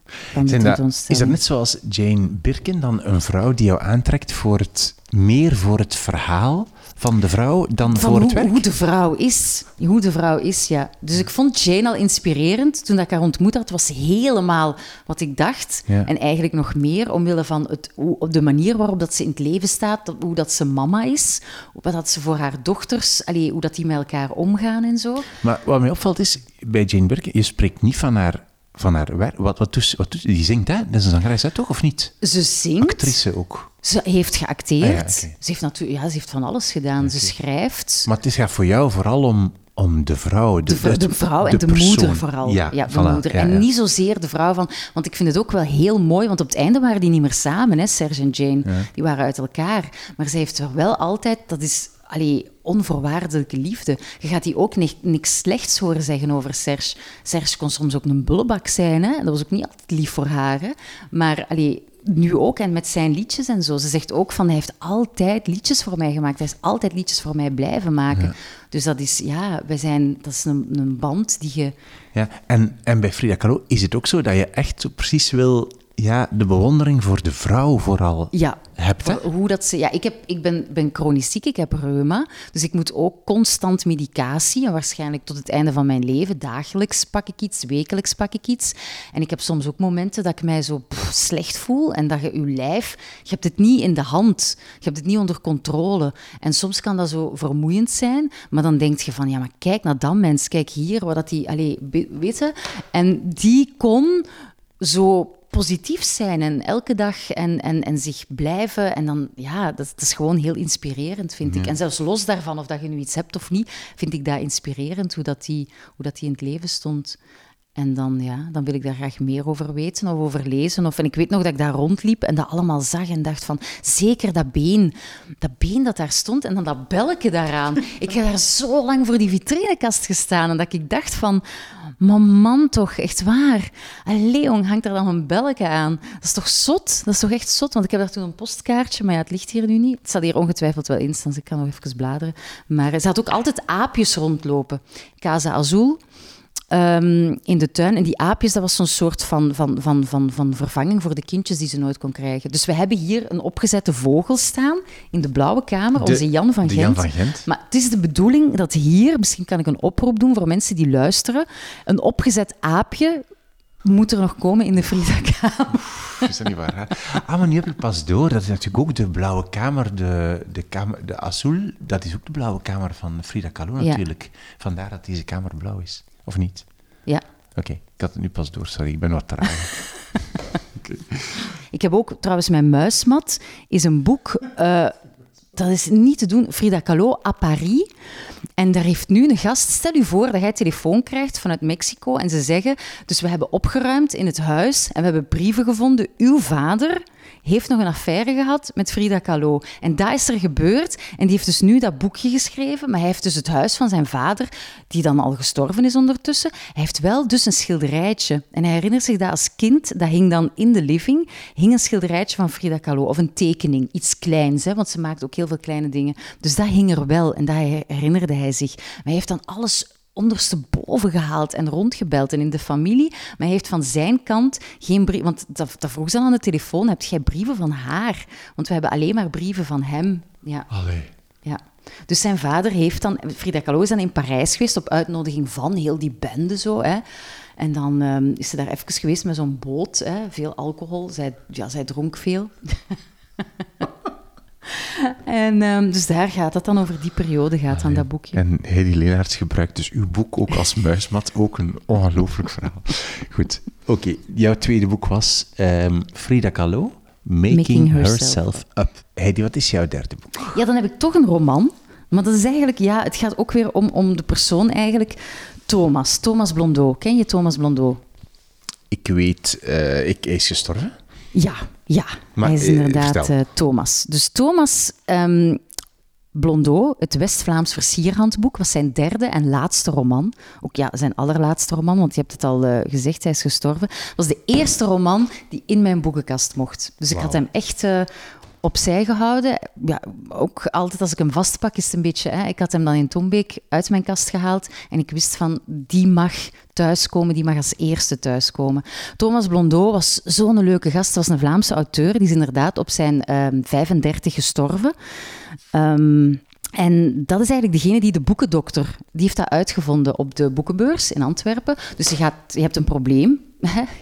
van de tentoonstelling. is dat net zoals Jane Birkin dan een vrouw die jou aantrekt voor het, meer voor het verhaal van de vrouw dan voor hoe, het werk? Hoe de vrouw is. Hoe de vrouw is, ja. Dus ik vond Jane al inspirerend. Toen ik haar ontmoet had, was helemaal wat ik dacht. En eigenlijk nog meer, omwille van het, hoe, de manier waarop dat ze in het leven staat, hoe dat ze mama is, wat dat ze voor haar dochters, allee, hoe dat die met elkaar omgaan en zo. Maar wat mij opvalt is, bij Jane Birkin, je spreekt niet van haar van haar werk. Wat, wat, doet, wat doet Die zingt, hè? Dat is een zangeres, hè, toch? Of niet? Ze zingt. Actrice ook. Ze heeft geacteerd. Ah, ze, heeft natuurlijk, ja, ze heeft van alles gedaan. Ze schrijft. Maar het is ja voor jou vooral om, om de vrouw. De, de, de vrouw en de, moeder vooral. Ja, ja de moeder. en niet zozeer de vrouw van... Want ik vind het ook wel heel mooi, want op het einde waren die niet meer samen, hè, Serge en Jane. Die waren uit elkaar. Maar zij heeft er wel altijd... Dat is allee, onvoorwaardelijke liefde. Je gaat die ook niks slechts horen zeggen over Serge. Serge kon soms ook een bullebak zijn. Hè? Dat was ook niet altijd lief voor haar. Hè? Maar allee, nu ook en met zijn liedjes en zo. Ze zegt ook van hij heeft altijd liedjes voor mij gemaakt. Hij is altijd liedjes voor mij blijven maken. Dus dat is, ja, wij zijn, dat is een, een band die je... Ja, en, en bij Frida Kahlo is het ook zo dat je echt zo precies wil ja, de bewondering voor de vrouw vooral ja, hebt. Hè? Hoe dat ze, ja, ik, heb, ik ben, ben chronisch ziek, ik heb reuma. Dus ik moet ook constant medicatie. En waarschijnlijk tot het einde van mijn leven. Dagelijks pak ik iets, wekelijks pak ik iets. En ik heb soms ook momenten dat ik mij zo slecht voel. En dat je je lijf, je hebt het niet in de hand. Je hebt het niet onder controle. En soms kan dat zo vermoeiend zijn. Maar dan denk je van, ja, maar kijk naar dat mens. Kijk hier, wat dat die, allez, weet je? En die kon zo positief zijn en elke dag en, en, en zich blijven. En dan, ja, dat, dat is gewoon heel inspirerend, vind ik. En zelfs los daarvan, of dat je nu iets hebt of niet, vind ik dat inspirerend, hoe dat die, hoe dat die in het leven stond. En dan, ja, dan wil ik daar graag meer over weten of over lezen. Of, en ik weet nog dat ik daar rondliep en dat allemaal zag en dacht van... Zeker dat been, dat been dat daar stond en dan dat belke daaraan. Ik heb daar zo lang voor die vitrinekast gestaan en dat ik dacht van... Man, man toch, echt waar. Allee, hangt er dan een belke aan? Dat is toch zot? Dat is toch echt zot? Want ik heb daar toen een postkaartje, maar ja, het ligt hier nu niet. Het staat hier ongetwijfeld wel in, dus ik kan nog even bladeren. Maar ze had ook altijd aapjes rondlopen. Casa Azul Ehm, in de tuin. En die aapjes, dat was zo'n soort van, van, van, van, van vervanging voor de kindjes die ze nooit kon krijgen. Dus we hebben hier een opgezette vogel staan in de blauwe kamer, onze Jan van, Gent. Jan van Gent. Maar het is de bedoeling dat hier, misschien kan ik een oproep doen voor mensen die luisteren, een opgezet aapje moet er nog komen in de Frida-kamer. Is dat niet waar? Hè? Ah, maar nu heb ik pas door. Dat is natuurlijk ook de blauwe kamer, de, de, kamer, de Azul. Dat is ook de blauwe kamer van Frida Kahlo natuurlijk. Vandaar dat deze kamer blauw is. Of niet? Ja. Oké, ik had het nu pas door. Sorry, ik ben wat traag. Ik heb ook trouwens mijn muismat, is een boek. Uh, dat is niet te doen. Frida Kahlo à Paris. En daar heeft nu een gast. Stel u voor dat hij telefoon krijgt vanuit Mexico en ze zeggen: Dus we hebben opgeruimd in het huis en we hebben brieven gevonden. Uw vader heeft nog een affaire gehad met Frida Kahlo. En dat is er gebeurd. En die heeft dus nu dat boekje geschreven. Maar hij heeft dus het huis van zijn vader, die dan al gestorven is ondertussen. Hij heeft wel dus een schilderijtje. En hij herinnert zich dat als kind, dat hing dan in de living, hing een schilderijtje van Frida Kahlo. Of een tekening, iets kleins, hè, want ze maakt ook heel veel kleine dingen. Dus dat hing er wel en dat herinnerde hij zich. Maar hij heeft dan alles ondersteboven gehaald en rondgebeld en in de familie. Maar hij heeft van zijn kant geen brief. Want dat, dat vroeg ze aan de telefoon: heb jij brieven van haar? Want we hebben alleen maar brieven van hem. Ja. Allee. Ja. Dus zijn vader heeft dan. Frida Kahlo is dan in Parijs geweest op uitnodiging van heel die bende zo. Hè. En dan um, is ze daar even geweest met zo'n boot, hè, veel alcohol. Zij, ja, zij dronk veel. En um, dus daar gaat het dan over die periode, gaat dan dat boekje. En Heidi Leenaerts gebruikt dus uw boek ook als muismat. Ook een ongelooflijk verhaal. Goed, oké. Jouw tweede boek was um, Frida Kahlo, Making, Herself, Up. Heidi, wat is jouw derde boek? Ja, dan heb ik toch een roman. Maar dat is eigenlijk, ja, het gaat ook weer om, om de persoon eigenlijk Thomas, Thomas Blondeau. Ken je Thomas Blondeau? Ik weet, uh, ik, hij is gestorven. Ja, ja. Maar, hij is inderdaad uh, Thomas. Dus Thomas um, Blondeau, het West-Vlaams versierhandboek, was zijn derde en laatste roman. Ook ja, zijn allerlaatste roman, want je hebt het al uh, gezegd, hij is gestorven. was de eerste roman die in mijn boekenkast mocht. Dus ik had hem echt uh, opzij gehouden. Ja, ook altijd als ik hem vastpak, is het een beetje... Hè, ik had hem dan in Tombeek uit mijn kast gehaald en ik wist van, die mag thuiskomen, die mag als eerste thuiskomen. Thomas Blondeau was zo'n leuke gast. was een Vlaamse auteur, die is inderdaad op zijn uh, ehm, 35 gestorven. Um, en dat is eigenlijk degene die de boekendokter, die heeft dat uitgevonden op de boekenbeurs in Antwerpen. Dus je, gaat, je hebt een probleem,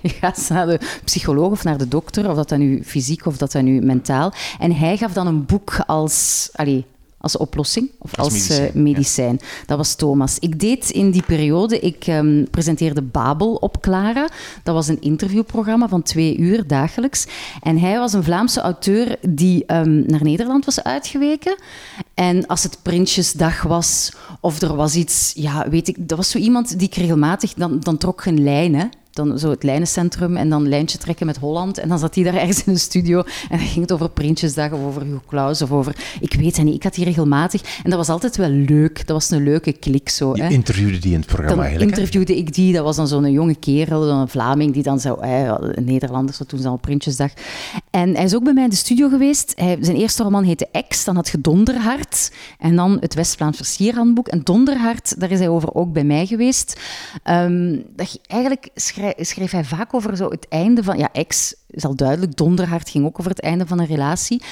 je gaat naar de psycholoog of naar de dokter, of dat dan nu fysiek of dat dan nu mentaal. En hij gaf dan een boek als, allez, als oplossing of als, als medicijn. Eh, dat was Thomas. Ik deed in die periode, ik um, presenteerde Babel op Clara. Dat was een interviewprogramma van twee uur dagelijks. En hij was een Vlaamse auteur die um, naar Nederland was uitgeweken. En als het Prinsjesdag was of er was iets, ja, weet ik, dat was zo iemand die ik regelmatig, dan, dan trok geen lijn, dan zo het lijnencentrum en dan lijntje trekken met Holland. En dan zat hij daar ergens in een studio en dan ging het over Prinsjesdag of over Hugo Claus of over... Ik weet het niet, ik had die regelmatig. En dat was altijd wel leuk. Dat was een leuke klik zo. Je interviewde die in het programma dan eigenlijk? interviewde ik die. Dat was dan zo'n jonge kerel, een Vlaming, die dan zo... een Nederlander, zo toen ze al Prinsjesdag. En hij is ook bij mij in de studio geweest. Hij, zijn eerste roman heette Ex, dan had je Donderhart. En dan het West-Vlaams Versierhandboek. En Donderhart, daar is hij over ook bij mij geweest. Um, dat, eigenlijk schrijf schreef hij vaak over zo het einde van... Ja, ex is al duidelijk. Donderhart ging ook over het einde van een relatie.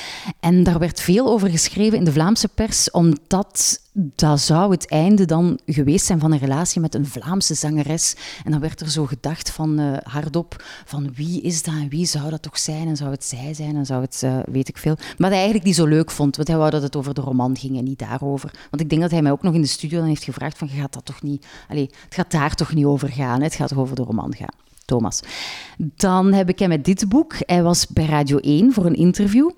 En daar werd veel over geschreven in de Vlaamse pers, omdat dat zou het einde dan geweest zijn van een relatie met een Vlaamse zangeres. En dan werd er zo gedacht van uh, hardop van wie is dat en wie zou dat toch zijn en zou het zij zijn en zou het, uh, weet ik veel. Maar hij eigenlijk niet zo leuk vond, want hij wou dat het over de roman ging en niet daarover. Want ik denk dat hij mij ook nog in de studio dan heeft gevraagd van, gaat dat toch niet, allez, het gaat daar toch niet over gaan, het gaat toch over de roman gaan. Thomas. Dan heb ik hem met dit boek. Hij was bij Radio 1 voor een interview.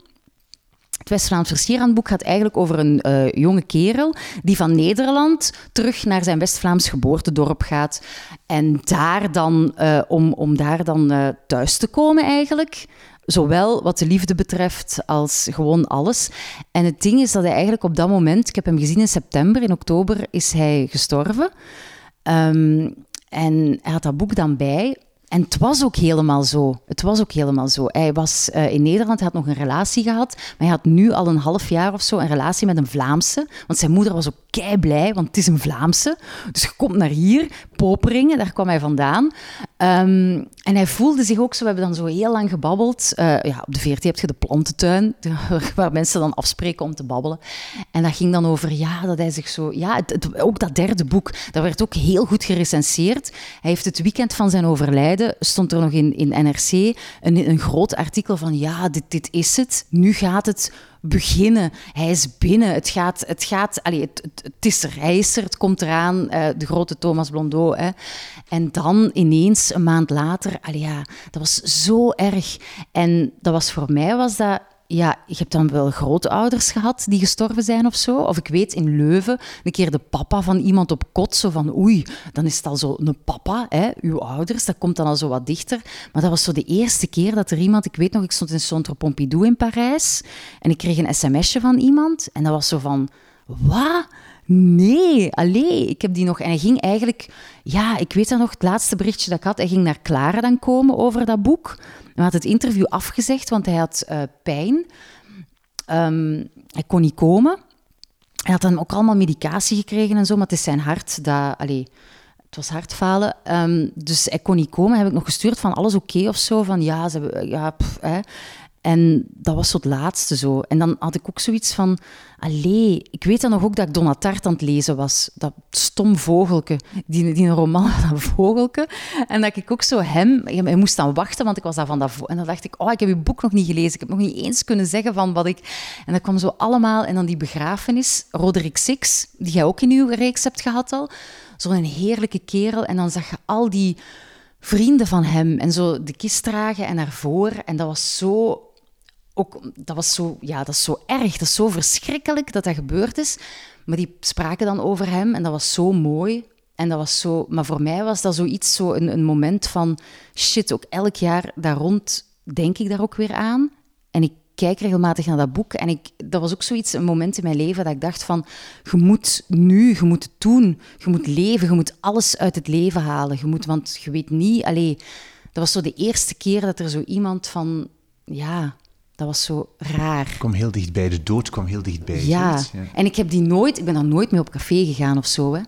Het West-Vlaams Versierhandboek gaat eigenlijk over een uh, jonge kerel die van Nederland terug naar zijn West-Vlaams geboortedorp gaat. En daar dan, uh, om, om daar dan uh, thuis te komen eigenlijk. Zowel wat de liefde betreft als gewoon alles. En het ding is dat hij eigenlijk op dat moment, ik heb hem gezien in september, in oktober is hij gestorven. Um, en hij had dat boek dan bij. En het was ook helemaal zo. Het was ook helemaal zo. Hij was uh, in Nederland, had nog een relatie gehad, maar hij had nu al een half jaar of zo een relatie met een Vlaamse. Want zijn moeder was ook kei blij, want het is een Vlaamse. Dus je komt naar hier, Poperingen, daar kwam hij vandaan. Um, en hij voelde zich ook zo, we hebben dan zo heel lang gebabbeld. Uh, ja, op de VRT heb je de plantentuin, waar mensen dan afspreken om te babbelen. En dat ging dan over, ja, dat hij zich zo... Ja, ook dat derde boek, dat werd ook heel goed gerecenseerd. Hij heeft het weekend van zijn overlijden, stond er nog in, in NRC, een, een groot artikel van, ja, dit, dit is het. Nu gaat het beginnen. Hij is binnen. Het gaat, het gaat, allee, het, het, is er. Hij is er, het komt eraan. Uh, de grote Thomas Blondeau. Hè. En dan ineens, een maand later, allee, ja, dat was zo erg. En dat was voor mij, was dat je hebt dan wel grootouders gehad die gestorven zijn of zo. Of ik weet in Leuven een keer de papa van iemand op kot. Zo van oei, dan is het al zo een papa, hè, uw ouders. Dat komt dan al zo wat dichter. Maar dat was zo de eerste keer dat er iemand. Ik weet nog, ik stond in Centre Pompidou in Parijs. En ik kreeg een sms'je van iemand. En dat was zo van. Wat? Nee, alleen. Ik heb die nog. En hij ging eigenlijk. Ja, ik weet dan nog, het laatste berichtje dat ik had. Hij ging naar Clara dan komen over dat boek. Hij had het interview afgezegd, want hij had uh, pijn. Um, hij kon niet komen. Hij had dan ook allemaal medicatie gekregen en zo, maar het is zijn hart dat... Allee, het was hartfalen. Um, dus hij kon niet komen. Heb ik nog gestuurd van alles oké of zo. Van ja, ze hebben, ja hè. En dat was zo het laatste zo. En dan had ik ook zoiets van... Allee, ik weet dan nog ook dat ik Donatart aan het lezen was. Dat stom vogelke. Die, die een roman van dat vogelke. En dat ik ook zo hem... Hij moest dan wachten, want ik was daar van dat... En dan dacht ik, oh, ik heb uw boek nog niet gelezen. Ik heb nog niet eens kunnen zeggen van wat ik... En dat kwam zo allemaal... En dan die begrafenis. Roderick Six, die jij ook in uw reeks hebt gehad al. Zo'n heerlijke kerel. En dan zag je al die vrienden van hem en zo de kist dragen en naar. En dat was zo ook, dat was zo, ja, dat is zo erg, dat is zo verschrikkelijk dat dat gebeurd is. Maar die spraken dan over hem en dat was zo mooi. En dat was zo, maar voor mij was dat zoiets, zo een, een moment van shit, ook elk jaar daar rond denk ik daar ook weer aan. En ik kijk regelmatig naar dat boek. En ik, dat was ook zoiets, een moment in mijn leven dat ik dacht van, je moet nu, je moet het doen, je moet leven, je moet alles uit het leven halen. Je moet, want je weet niet, allee, dat was zo de eerste keer dat er zo iemand van, ja, dat was zo raar. Kwam heel dichtbij, de dood kwam heel dichtbij. Ja. ja, en ik heb die nooit, ik ben dan nooit mee op café gegaan of zo. Hè.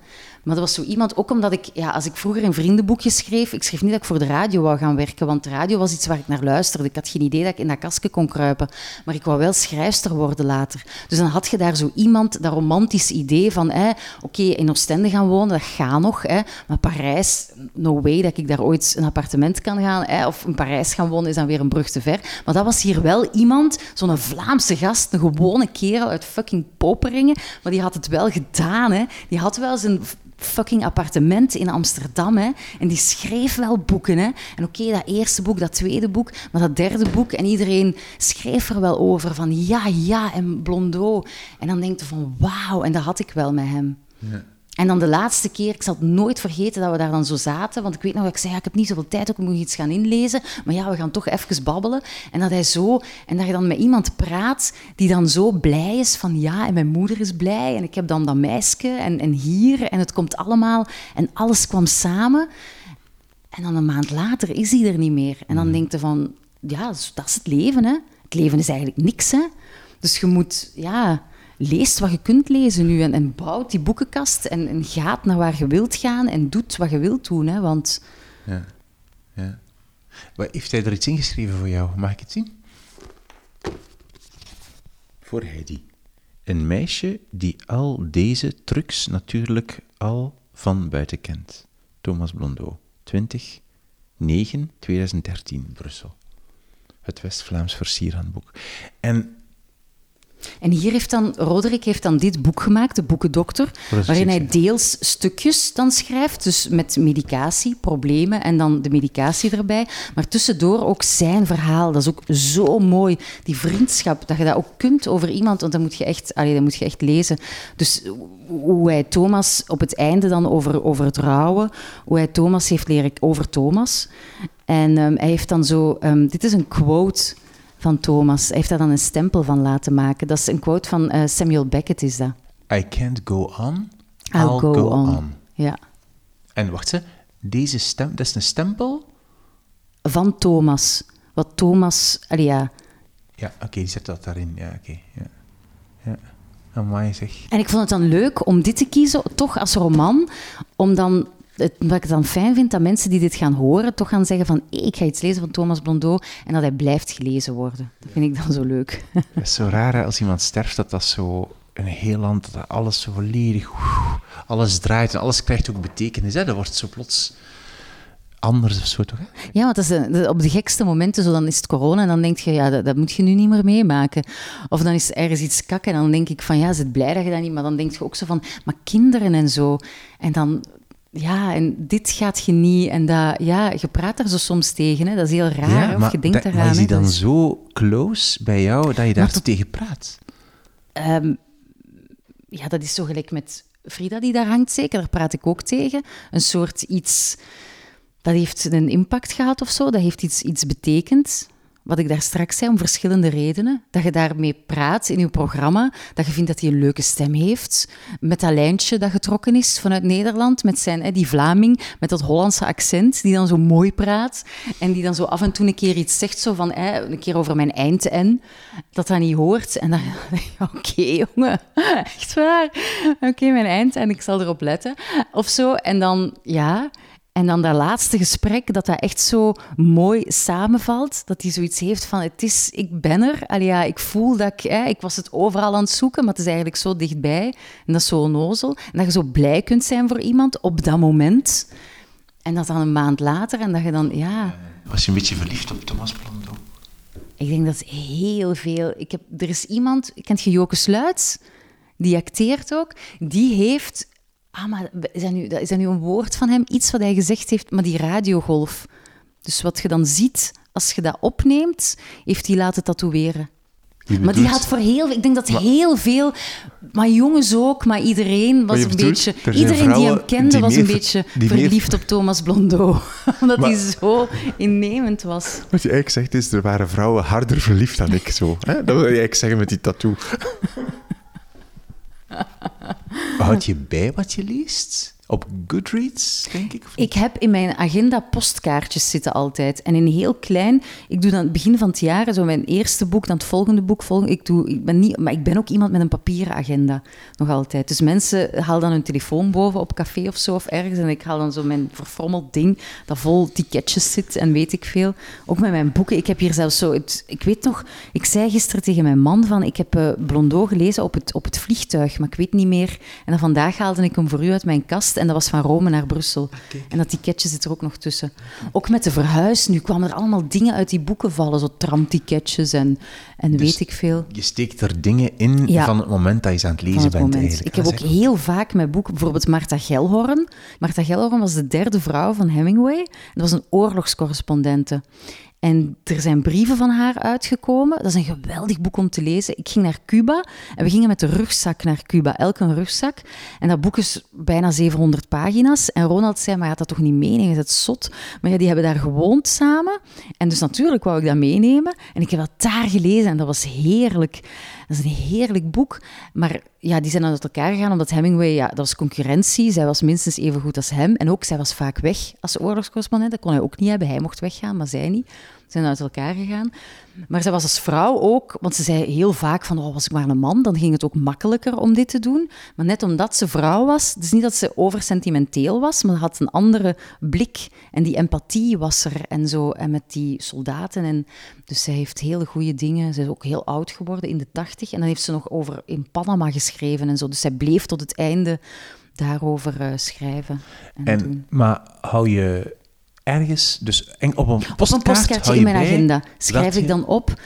Maar dat was zo iemand, ook omdat ik, ja, als ik vroeger een vriendenboekje schreef, ik schreef niet dat ik voor de radio wou gaan werken, want de radio was iets waar ik naar luisterde. Ik had geen idee dat ik in dat kastje kon kruipen, maar ik wou wel schrijfster worden later. Dus dan had je daar zo iemand, dat romantisch idee van, oké, in Oostende gaan wonen, dat gaat nog, hè, maar Parijs, no way dat ik daar ooit een appartement kan gaan, hè, of in Parijs gaan wonen is dan weer een brug te ver. Maar dat was hier wel iemand, zo'n Vlaamse gast, een gewone kerel uit fucking Poperingen, maar die had het wel gedaan, hè. Die had wel zijn fucking appartement in Amsterdam. Hè. En die schreef wel boeken. Hè. En oké, dat eerste boek, dat tweede boek, maar dat derde boek. En iedereen schreef er wel over van ja, ja, en Blondeau. En dan denk je van wauw, en dat had ik wel met hem. Ja. En dan de laatste keer, ik zal het nooit vergeten dat we daar dan zo zaten. Want ik weet nog dat ik zei, ja, ik heb niet zoveel tijd, ook moet iets gaan inlezen. Maar ja, we gaan toch even babbelen. En dat hij zo, en dat je dan met iemand praat die dan zo blij is van ja, en mijn moeder is blij. En ik heb dan dat meisje en, en hier. En het komt allemaal. En alles kwam samen. En dan een maand later is hij er niet meer. En dan mm. denkt je van, ja, dat is het leven, hè. Het leven is eigenlijk niks, hè. Dus je moet, ja leest wat je kunt lezen nu en, en bouwt die boekenkast en, en, gaat naar waar je wilt gaan en doet wat je wilt doen. Hè, want... Ja, ja. Heeft hij er iets ingeschreven voor jou? Mag ik het zien? Voor Heidi. Een meisje die al deze trucs natuurlijk al van buiten kent. Thomas Blondeau, 20, 9, 2013, Brussel. Het West-Vlaams versierhandboek. En en hier heeft dan, Roderick heeft dan dit boek gemaakt, de Boekendokter, waarin hij deels stukjes dan schrijft, dus met medicatie, problemen en dan de medicatie erbij, maar tussendoor ook zijn verhaal. Dat is ook zo mooi, die vriendschap, dat je dat ook kunt over iemand, want dan moet je echt, allee, dat moet je echt lezen. Dus hoe hij Thomas op het einde dan over, over het rouwen, hoe hij Thomas heeft leren over Thomas. En um, hij heeft dan zo, um, dit is een quote van Thomas. Hij heeft daar dan een stempel van laten maken. Dat is een quote van uh, Samuel Beckett, is dat. I can't go on, I'll, I'll go, go on. Ja. En wacht ze, deze stem, dat is een stempel? Van Thomas. Wat Thomas, allee, ja. Ja, oké, die zet dat daarin. Ja, oké. Okay, ja. ja. Amai, zeg. En ik vond het dan leuk om dit te kiezen, toch als roman, om dan het, wat ik dan fijn vind, dat mensen die dit gaan horen, toch gaan zeggen van ik ga iets lezen van Thomas Blondeau en dat hij blijft gelezen worden. Dat vind ik dan zo leuk. Het is zo raar als iemand sterft, dat dat zo een heel land, dat alles zo volledig, alles draait en alles krijgt ook betekenis. Hè? Dat wordt zo plots anders of zo, toch? Hè? Ja, want dat is op de gekste momenten, zo, dan is het corona en dan denk je, ja, dat, dat, moet je nu niet meer meemaken. Of dan is er ergens iets kakken en dan denk ik van, ja, is het blij dat je dat niet... Maar dan denk je ook zo van, maar kinderen en zo. En dan ja, en dit gaat je niet. En dat, ja, je praat er zo soms tegen. Hè. Dat is heel raar. of je denkt eraan. Maar is hij dan zo close bij jou dat je daar tot... tegen praat? Um, ja, dat is zo gelijk met Frida die daar hangt, zeker. Daar praat ik ook tegen. Een soort iets... Dat heeft een impact gehad of zo. Dat heeft iets, iets betekend wat ik daar straks zei, om verschillende redenen. Dat je daarmee praat in je programma, dat je vindt dat hij een leuke stem heeft, met dat lijntje dat getrokken is vanuit Nederland, met zijn, die Vlaming, met dat Hollandse accent, die dan zo mooi praat en die dan zo af en toe een keer iets zegt, zo van, een keer over mijn eind-en, dat dat niet hoort. En dan oké jongen, echt waar? Oké, mijn eind en ik zal erop letten. Of zo. En dan, ja... En dan dat laatste gesprek, dat dat echt zo mooi samenvalt. Dat hij zoiets heeft van, het is, ik ben er. Allee, ja, ik voel dat ik, hè, ik was het overal aan het zoeken, maar het is eigenlijk zo dichtbij. En dat is zo onnozel. En dat je zo blij kunt zijn voor iemand op dat moment. En dat dan een maand later en dat je dan, ja... Was je een beetje verliefd op Thomas Blondeau? Ik denk dat heel veel... Ik heb, er is iemand, kent je Joke Sluits? Die acteert ook. Die heeft ah, maar is dat, nu, is dat nu een woord van hem? Iets wat hij gezegd heeft, maar die radiogolf. Dus wat je dan ziet, als je dat opneemt, heeft hij laten tatoeëren. Maar die had voor heel veel... Ik denk dat Maar- heel veel... Maar jongens ook, maar iedereen was een beetje... er Iedereen die hem kende die was een beetje verliefd op Thomas Blondeau. Omdat Maar- hij zo innemend was. Wat je eigenlijk zegt is, er waren vrouwen harder verliefd dan ik zo. Hè? Dat wil je eigenlijk zeggen met die tattoo. Houd je bij wat je leest? Op Goodreads, denk ik? Ik heb in mijn agenda postkaartjes zitten altijd. En in heel klein, ik doe dan het begin van het jaar, zo mijn eerste boek, dan het volgende boek. Volgende, ik, doe, ik ben niet, maar ik ben ook iemand met een papieren agenda, nog altijd. Dus mensen halen dan hun telefoon boven op café of zo, of ergens. En ik haal dan zo mijn verfrommeld ding, dat vol ticketjes zit en weet ik veel. Ook met mijn boeken. Ik heb hier zelfs zo, het, ik weet nog, ik zei gisteren tegen mijn man van, ik heb Blondeau gelezen op het, op het vliegtuig, maar ik weet niet meer. En dan vandaag haalde ik hem voor u uit mijn kast en dat was van Rome naar Brussel. En dat ticketje zit er ook nog tussen. Ook met de verhuis, nu kwamen er allemaal dingen uit die boeken vallen, zo tramticketjes en, en Dus weet ik veel. Je steekt er dingen in Ja. van het moment dat je ze aan het lezen het bent. moment. Eigenlijk. Ik heb ook heel vaak met boeken, bijvoorbeeld Martha Gelhorn. Martha Gelhorn was de derde vrouw van Hemingway. Dat was een oorlogscorrespondente. En er zijn brieven van haar uitgekomen. Dat is een geweldig boek om te lezen. Ik ging naar Cuba en we gingen met de rugzak naar Cuba, elk een rugzak. En dat boek is bijna 700 pagina's. En Ronald zei, maar je gaat dat toch niet meenemen, dat is zot. Maar ja, die hebben daar gewoond samen. En dus natuurlijk wou ik dat meenemen. En ik heb dat daar gelezen en dat was heerlijk. Dat is een heerlijk boek. Maar ja, die zijn dan uit elkaar gegaan omdat Hemingway, ja, dat was concurrentie. Zij was minstens even goed als hem. En ook, zij was vaak weg als oorlogscorrespondent. Dat kon hij ook niet hebben. Hij mocht weggaan, maar zij niet. Ze zijn uit elkaar gegaan. Maar zij was als vrouw ook, want ze zei heel vaak van, oh, was ik maar een man, dan ging het ook makkelijker om dit te doen. Maar net omdat ze vrouw was, is niet dat ze oversentimenteel was, maar had een andere blik. En die empathie was er en zo. En met die soldaten. En, dus zij heeft hele goede dingen. Ze is ook heel oud geworden, in de tachtig. En dan heeft ze nog over in Panama geschreven en zo. Dus zij bleef tot het einde daarover eh, schrijven en, En, maar hou je ergens, dus en op een Op een postkaart postkaartje in mijn agenda schrijf ik dan op.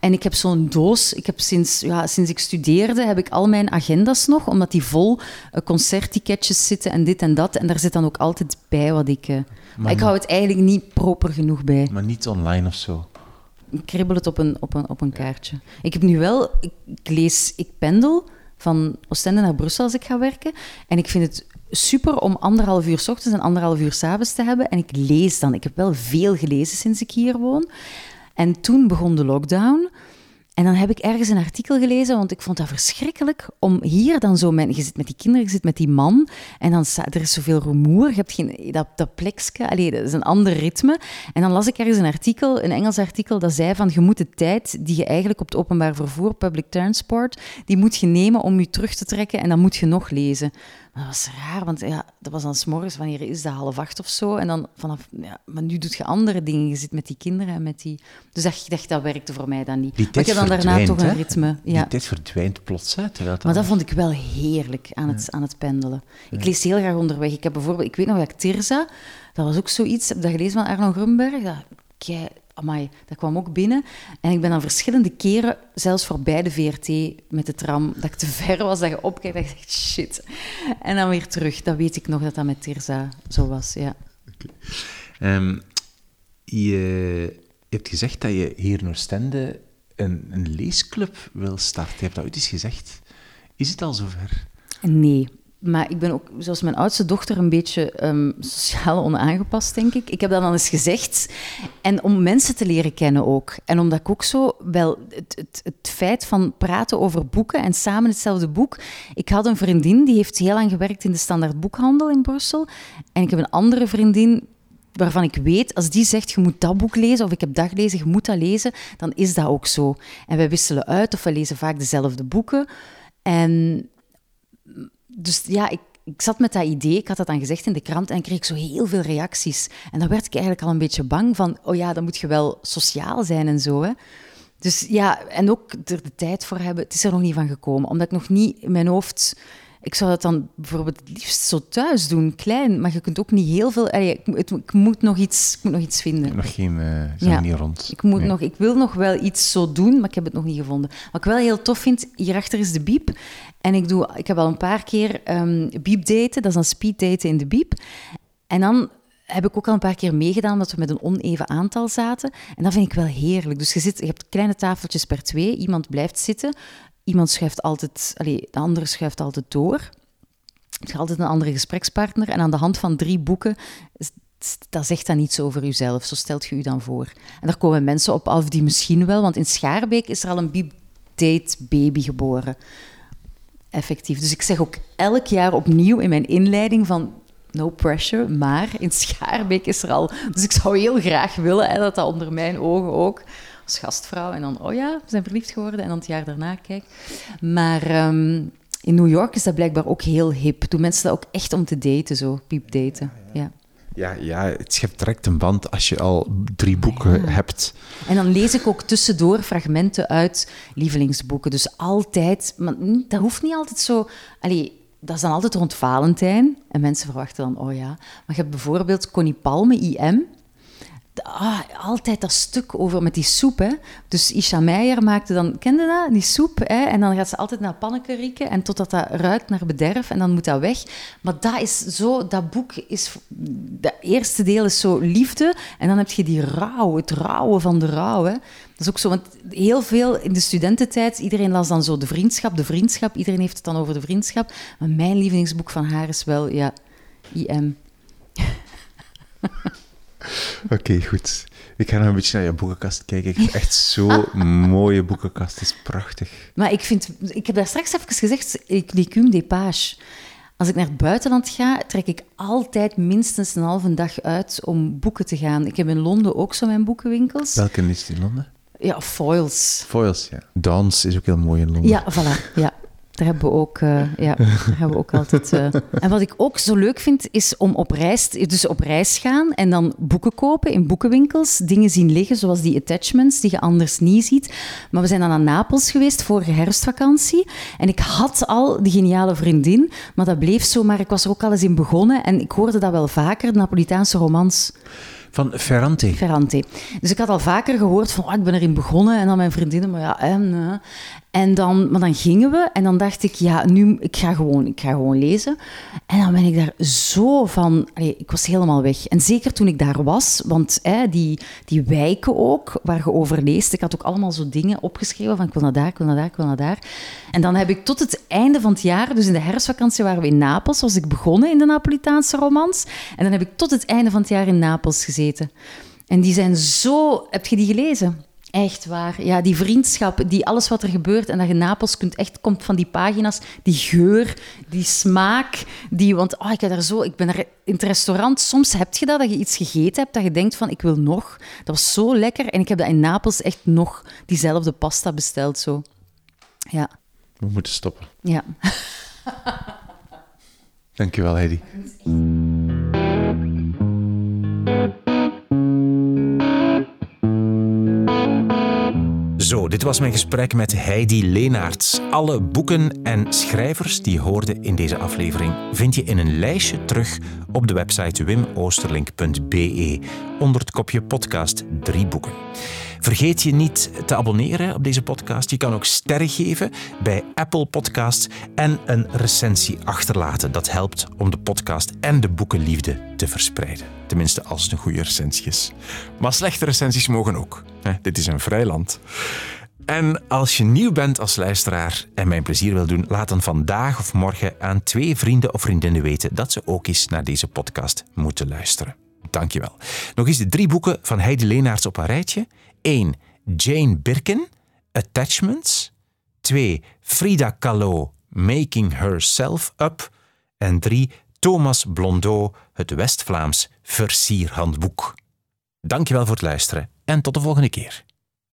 En ik heb zo'n doos. Ik heb sinds, ja, sinds ik studeerde heb ik al mijn agenda's nog, omdat die vol eh, concertticketjes zitten en dit en dat. En daar zit dan ook altijd bij wat ik. eh, maar ik hou het eigenlijk niet proper genoeg bij. Maar niet online of zo. Ik kribbel het op een, op een, op een kaartje. Ik heb nu wel, ik, ik lees, ik pendel van Oostende naar Brussel als ik ga werken. En ik vind het super om anderhalf uur 's ochtends en anderhalf uur 's avonds te hebben. En ik lees dan. Ik heb wel veel gelezen sinds ik hier woon. En toen begon de lockdown. En dan heb ik ergens een artikel gelezen, want ik vond dat verschrikkelijk om hier dan zo... Je zit met die kinderen, je zit met die man, en dan er is zoveel rumoer. Je hebt geen, dat, dat plekske, allee, dat is een ander ritme. En dan las ik ergens een artikel, een Engels artikel, dat zei van je moet de tijd die je eigenlijk op het openbaar vervoer, public transport, die moet je nemen om je terug te trekken en dan moet je nog lezen. Maar dat was raar, want ja, dat was dan s'morgens, wanneer is dat, half acht of zo? En dan vanaf, ja, maar nu doet je andere dingen. Je zit met die kinderen en met die... Dus dat, dacht, dat werkte voor mij dan niet. Die maar ik heb dan daarna toch een ritme. Die Ja. tijd verdwijnt plots, hè, terwijl het Maar dat vond ik wel heerlijk aan het, aan het pendelen. Ik lees heel graag onderweg. Ik heb bijvoorbeeld, ik weet nog dat ik Tirza, dat was ook zoiets, heb dat gelezen van Arno Grunberg? Dat, kei, amai, dat kwam ook binnen. En ik ben dan verschillende keren, zelfs voorbij de VRT met de tram, dat ik te ver was, dat je opkijkt, dat je zegt, shit. En dan weer terug. Dat weet ik nog dat dat met Tirza zo was, ja. Ehm, je hebt gezegd dat je hier in Oostende een, een leesclub wil starten. Je hebt dat ooit eens gezegd. Is het al zover? Nee. Maar ik ben ook, zoals mijn oudste dochter, een beetje ehm, sociaal onaangepast, denk ik. Ik heb dat dan eens gezegd. En om mensen te leren kennen ook. En omdat ik ook zo wel het, het, het feit van praten over boeken en samen hetzelfde boek. Ik had een vriendin die heeft heel lang gewerkt in de standaard boekhandel in Brussel. En ik heb een andere vriendin waarvan ik weet, als die zegt, je moet dat boek lezen, of ik heb dat gelezen, je moet dat lezen, dan is dat ook zo. En wij wisselen uit, of we lezen vaak dezelfde boeken. En dus ja, ik, ik zat met dat idee, ik had dat dan gezegd in de krant en kreeg ik zo heel veel reacties. En dan werd ik eigenlijk al een beetje bang van, oh ja, dan moet je wel sociaal zijn en zo. Hè. Dus ja, en ook er de tijd voor hebben, het is er nog niet van gekomen. Omdat ik nog niet in mijn hoofd... Ik zou dat dan bijvoorbeeld het liefst zo thuis doen, klein. Maar je kunt ook niet heel veel... allee, ik, het- ik, moet nog iets, ik moet nog iets vinden. Nog geen, uh, Ja. niet rond. Ik, moet Nee. nog, ik wil nog wel iets zo doen, maar ik heb het nog niet gevonden. Wat ik wel heel tof vind, hierachter is de biep. En ik, doe, ik heb al een paar keer ehm biep daten, dat is dan speed daten in de biep. En dan heb ik ook al een paar keer meegedaan, omdat we met een oneven aantal zaten. En dat vind ik wel heerlijk. Dus je, zit, je hebt kleine tafeltjes per twee, iemand blijft zitten, iemand schuift altijd, allez, de andere schuift altijd door. Je hebt altijd een andere gesprekspartner. En aan de hand van drie boeken, dat zegt dan niets over uzelf. Zo stelt je u dan voor. En daar komen mensen op af die misschien wel, want in Schaarbeek is er al een Bib Date baby geboren. Effectief. Dus ik zeg ook elk jaar opnieuw in mijn inleiding van no pressure, maar in Schaarbeek is er al. Dus ik zou heel graag willen hè, dat dat onder mijn ogen ook als gastvrouw en dan, oh ja, we zijn verliefd geworden en dan het jaar daarna kijk. Maar ehm, in New York is dat blijkbaar ook heel hip. Doen mensen dat ook echt om te daten, zo, piep daten. ja. Ja, ja, het schept direct een band als je al drie boeken hebt. En dan lees ik ook tussendoor fragmenten uit lievelingsboeken. Dus altijd, maar dat hoeft niet altijd zo. Allee, dat is dan altijd rond Valentijn. En mensen verwachten dan, oh ja. Maar je hebt bijvoorbeeld Connie Palme, IM ah, altijd dat stuk over met die soep. Hè. Dus Isha Meijer maakte dan, kende dat, die soep? Hè? En dan gaat ze altijd naar panneken rieken en totdat dat ruikt naar bederf en dan moet dat weg. Maar dat is zo, dat boek is, dat eerste deel is zo liefde en dan heb je die rouw, het rouwen van de rouw. Dat is ook zo, want heel veel in de studententijd, iedereen las dan zo de vriendschap, de vriendschap, iedereen heeft het dan over de vriendschap. Maar mijn lievelingsboek van haar is wel, ja, IM. Oké, goed. Ik ga nog een beetje naar je boekenkast kijken. Ik vind echt zo'n mooie boekenkast. Het is prachtig. Maar ik vind... Ik heb daar straks even gezegd, ik l'écume des pages. Als ik naar het buitenland ga, trek ik altijd minstens een halve dag uit om boeken te gaan. Ik heb in Londen ook zo mijn boekenwinkels. Welke is in Londen? Ja, Foils. Foils, ja. Dans is ook heel mooi in Londen. Ja, voilà. Ja. Daar hebben we ook, uh, ja, daar hebben we ook altijd. Uh... En wat ik ook zo leuk vind, is om op reis, dus op reis gaan en dan boeken kopen in boekenwinkels, dingen zien liggen, zoals die attachments die je anders niet ziet. Maar we zijn dan naar Napels geweest vorige herfstvakantie en ik had al die geniale vriendin, maar dat bleef zo. Maar ik was er ook al eens in begonnen en ik hoorde dat wel vaker, de Napolitaanse romans. Van Ferrante. Ferrante. Dus ik had al vaker gehoord van, oh, ik ben erin begonnen. En dan mijn vriendinnen, maar ja, en, en dan, maar dan gingen we en dan dacht ik, ja, nu, ik ga gewoon, ik ga gewoon lezen. En dan ben ik daar zo van, ik was helemaal weg. En zeker toen ik daar was, want die, die wijken ook, waar je over leest, ik had ook allemaal zo dingen opgeschreven van, ik wil naar daar, ik wil naar daar, ik wil naar daar. En dan heb ik tot het einde van het jaar, dus in de herfstvakantie waren we in Napels, was ik begonnen in de Napolitaanse romans. En dan heb ik tot het einde van het jaar in Napels gezeten. En die zijn zo... Heb je die gelezen? Echt waar. Ja, die vriendschap, die alles wat er gebeurt en dat je Napels kunt echt komt van die pagina's, die geur, die smaak, die, want oh, ik heb daar zo, ik ben er in het restaurant, soms heb je dat, dat je iets gegeten hebt, dat je denkt van ik wil nog. Dat was zo lekker en ik heb dat in Napels echt nog diezelfde pasta besteld zo. Ja. We moeten stoppen. Ja. Dankjewel, Heidi. Zo, dit was mijn gesprek met Heidi Leenaerts. Alle boeken en schrijvers die hoorden in deze aflevering vind je in een lijstje terug op de website wimoosterlink.be onder het kopje podcast drie boeken. Vergeet je niet te abonneren op deze podcast. Je kan ook sterren geven bij Apple Podcasts en een recensie achterlaten. Dat helpt om de podcast en de boekenliefde te verspreiden. Tenminste, als het een goede recensie is. Maar slechte recensies mogen ook. Dit is een vrij land. En als je nieuw bent als luisteraar en mijn plezier wil doen, laat dan vandaag of morgen aan twee vrienden of vriendinnen weten dat ze ook eens naar deze podcast moeten luisteren. Dankjewel. Nog eens de drie boeken van Heidi Leenaerts op een rijtje. 1. Jane Birkin, Attachments. 2. Frida Kahlo, Making Herself Up. En 3. Thomas Blondeau, het West-Vlaams versierhandboek. Dankjewel voor het luisteren en tot de volgende keer.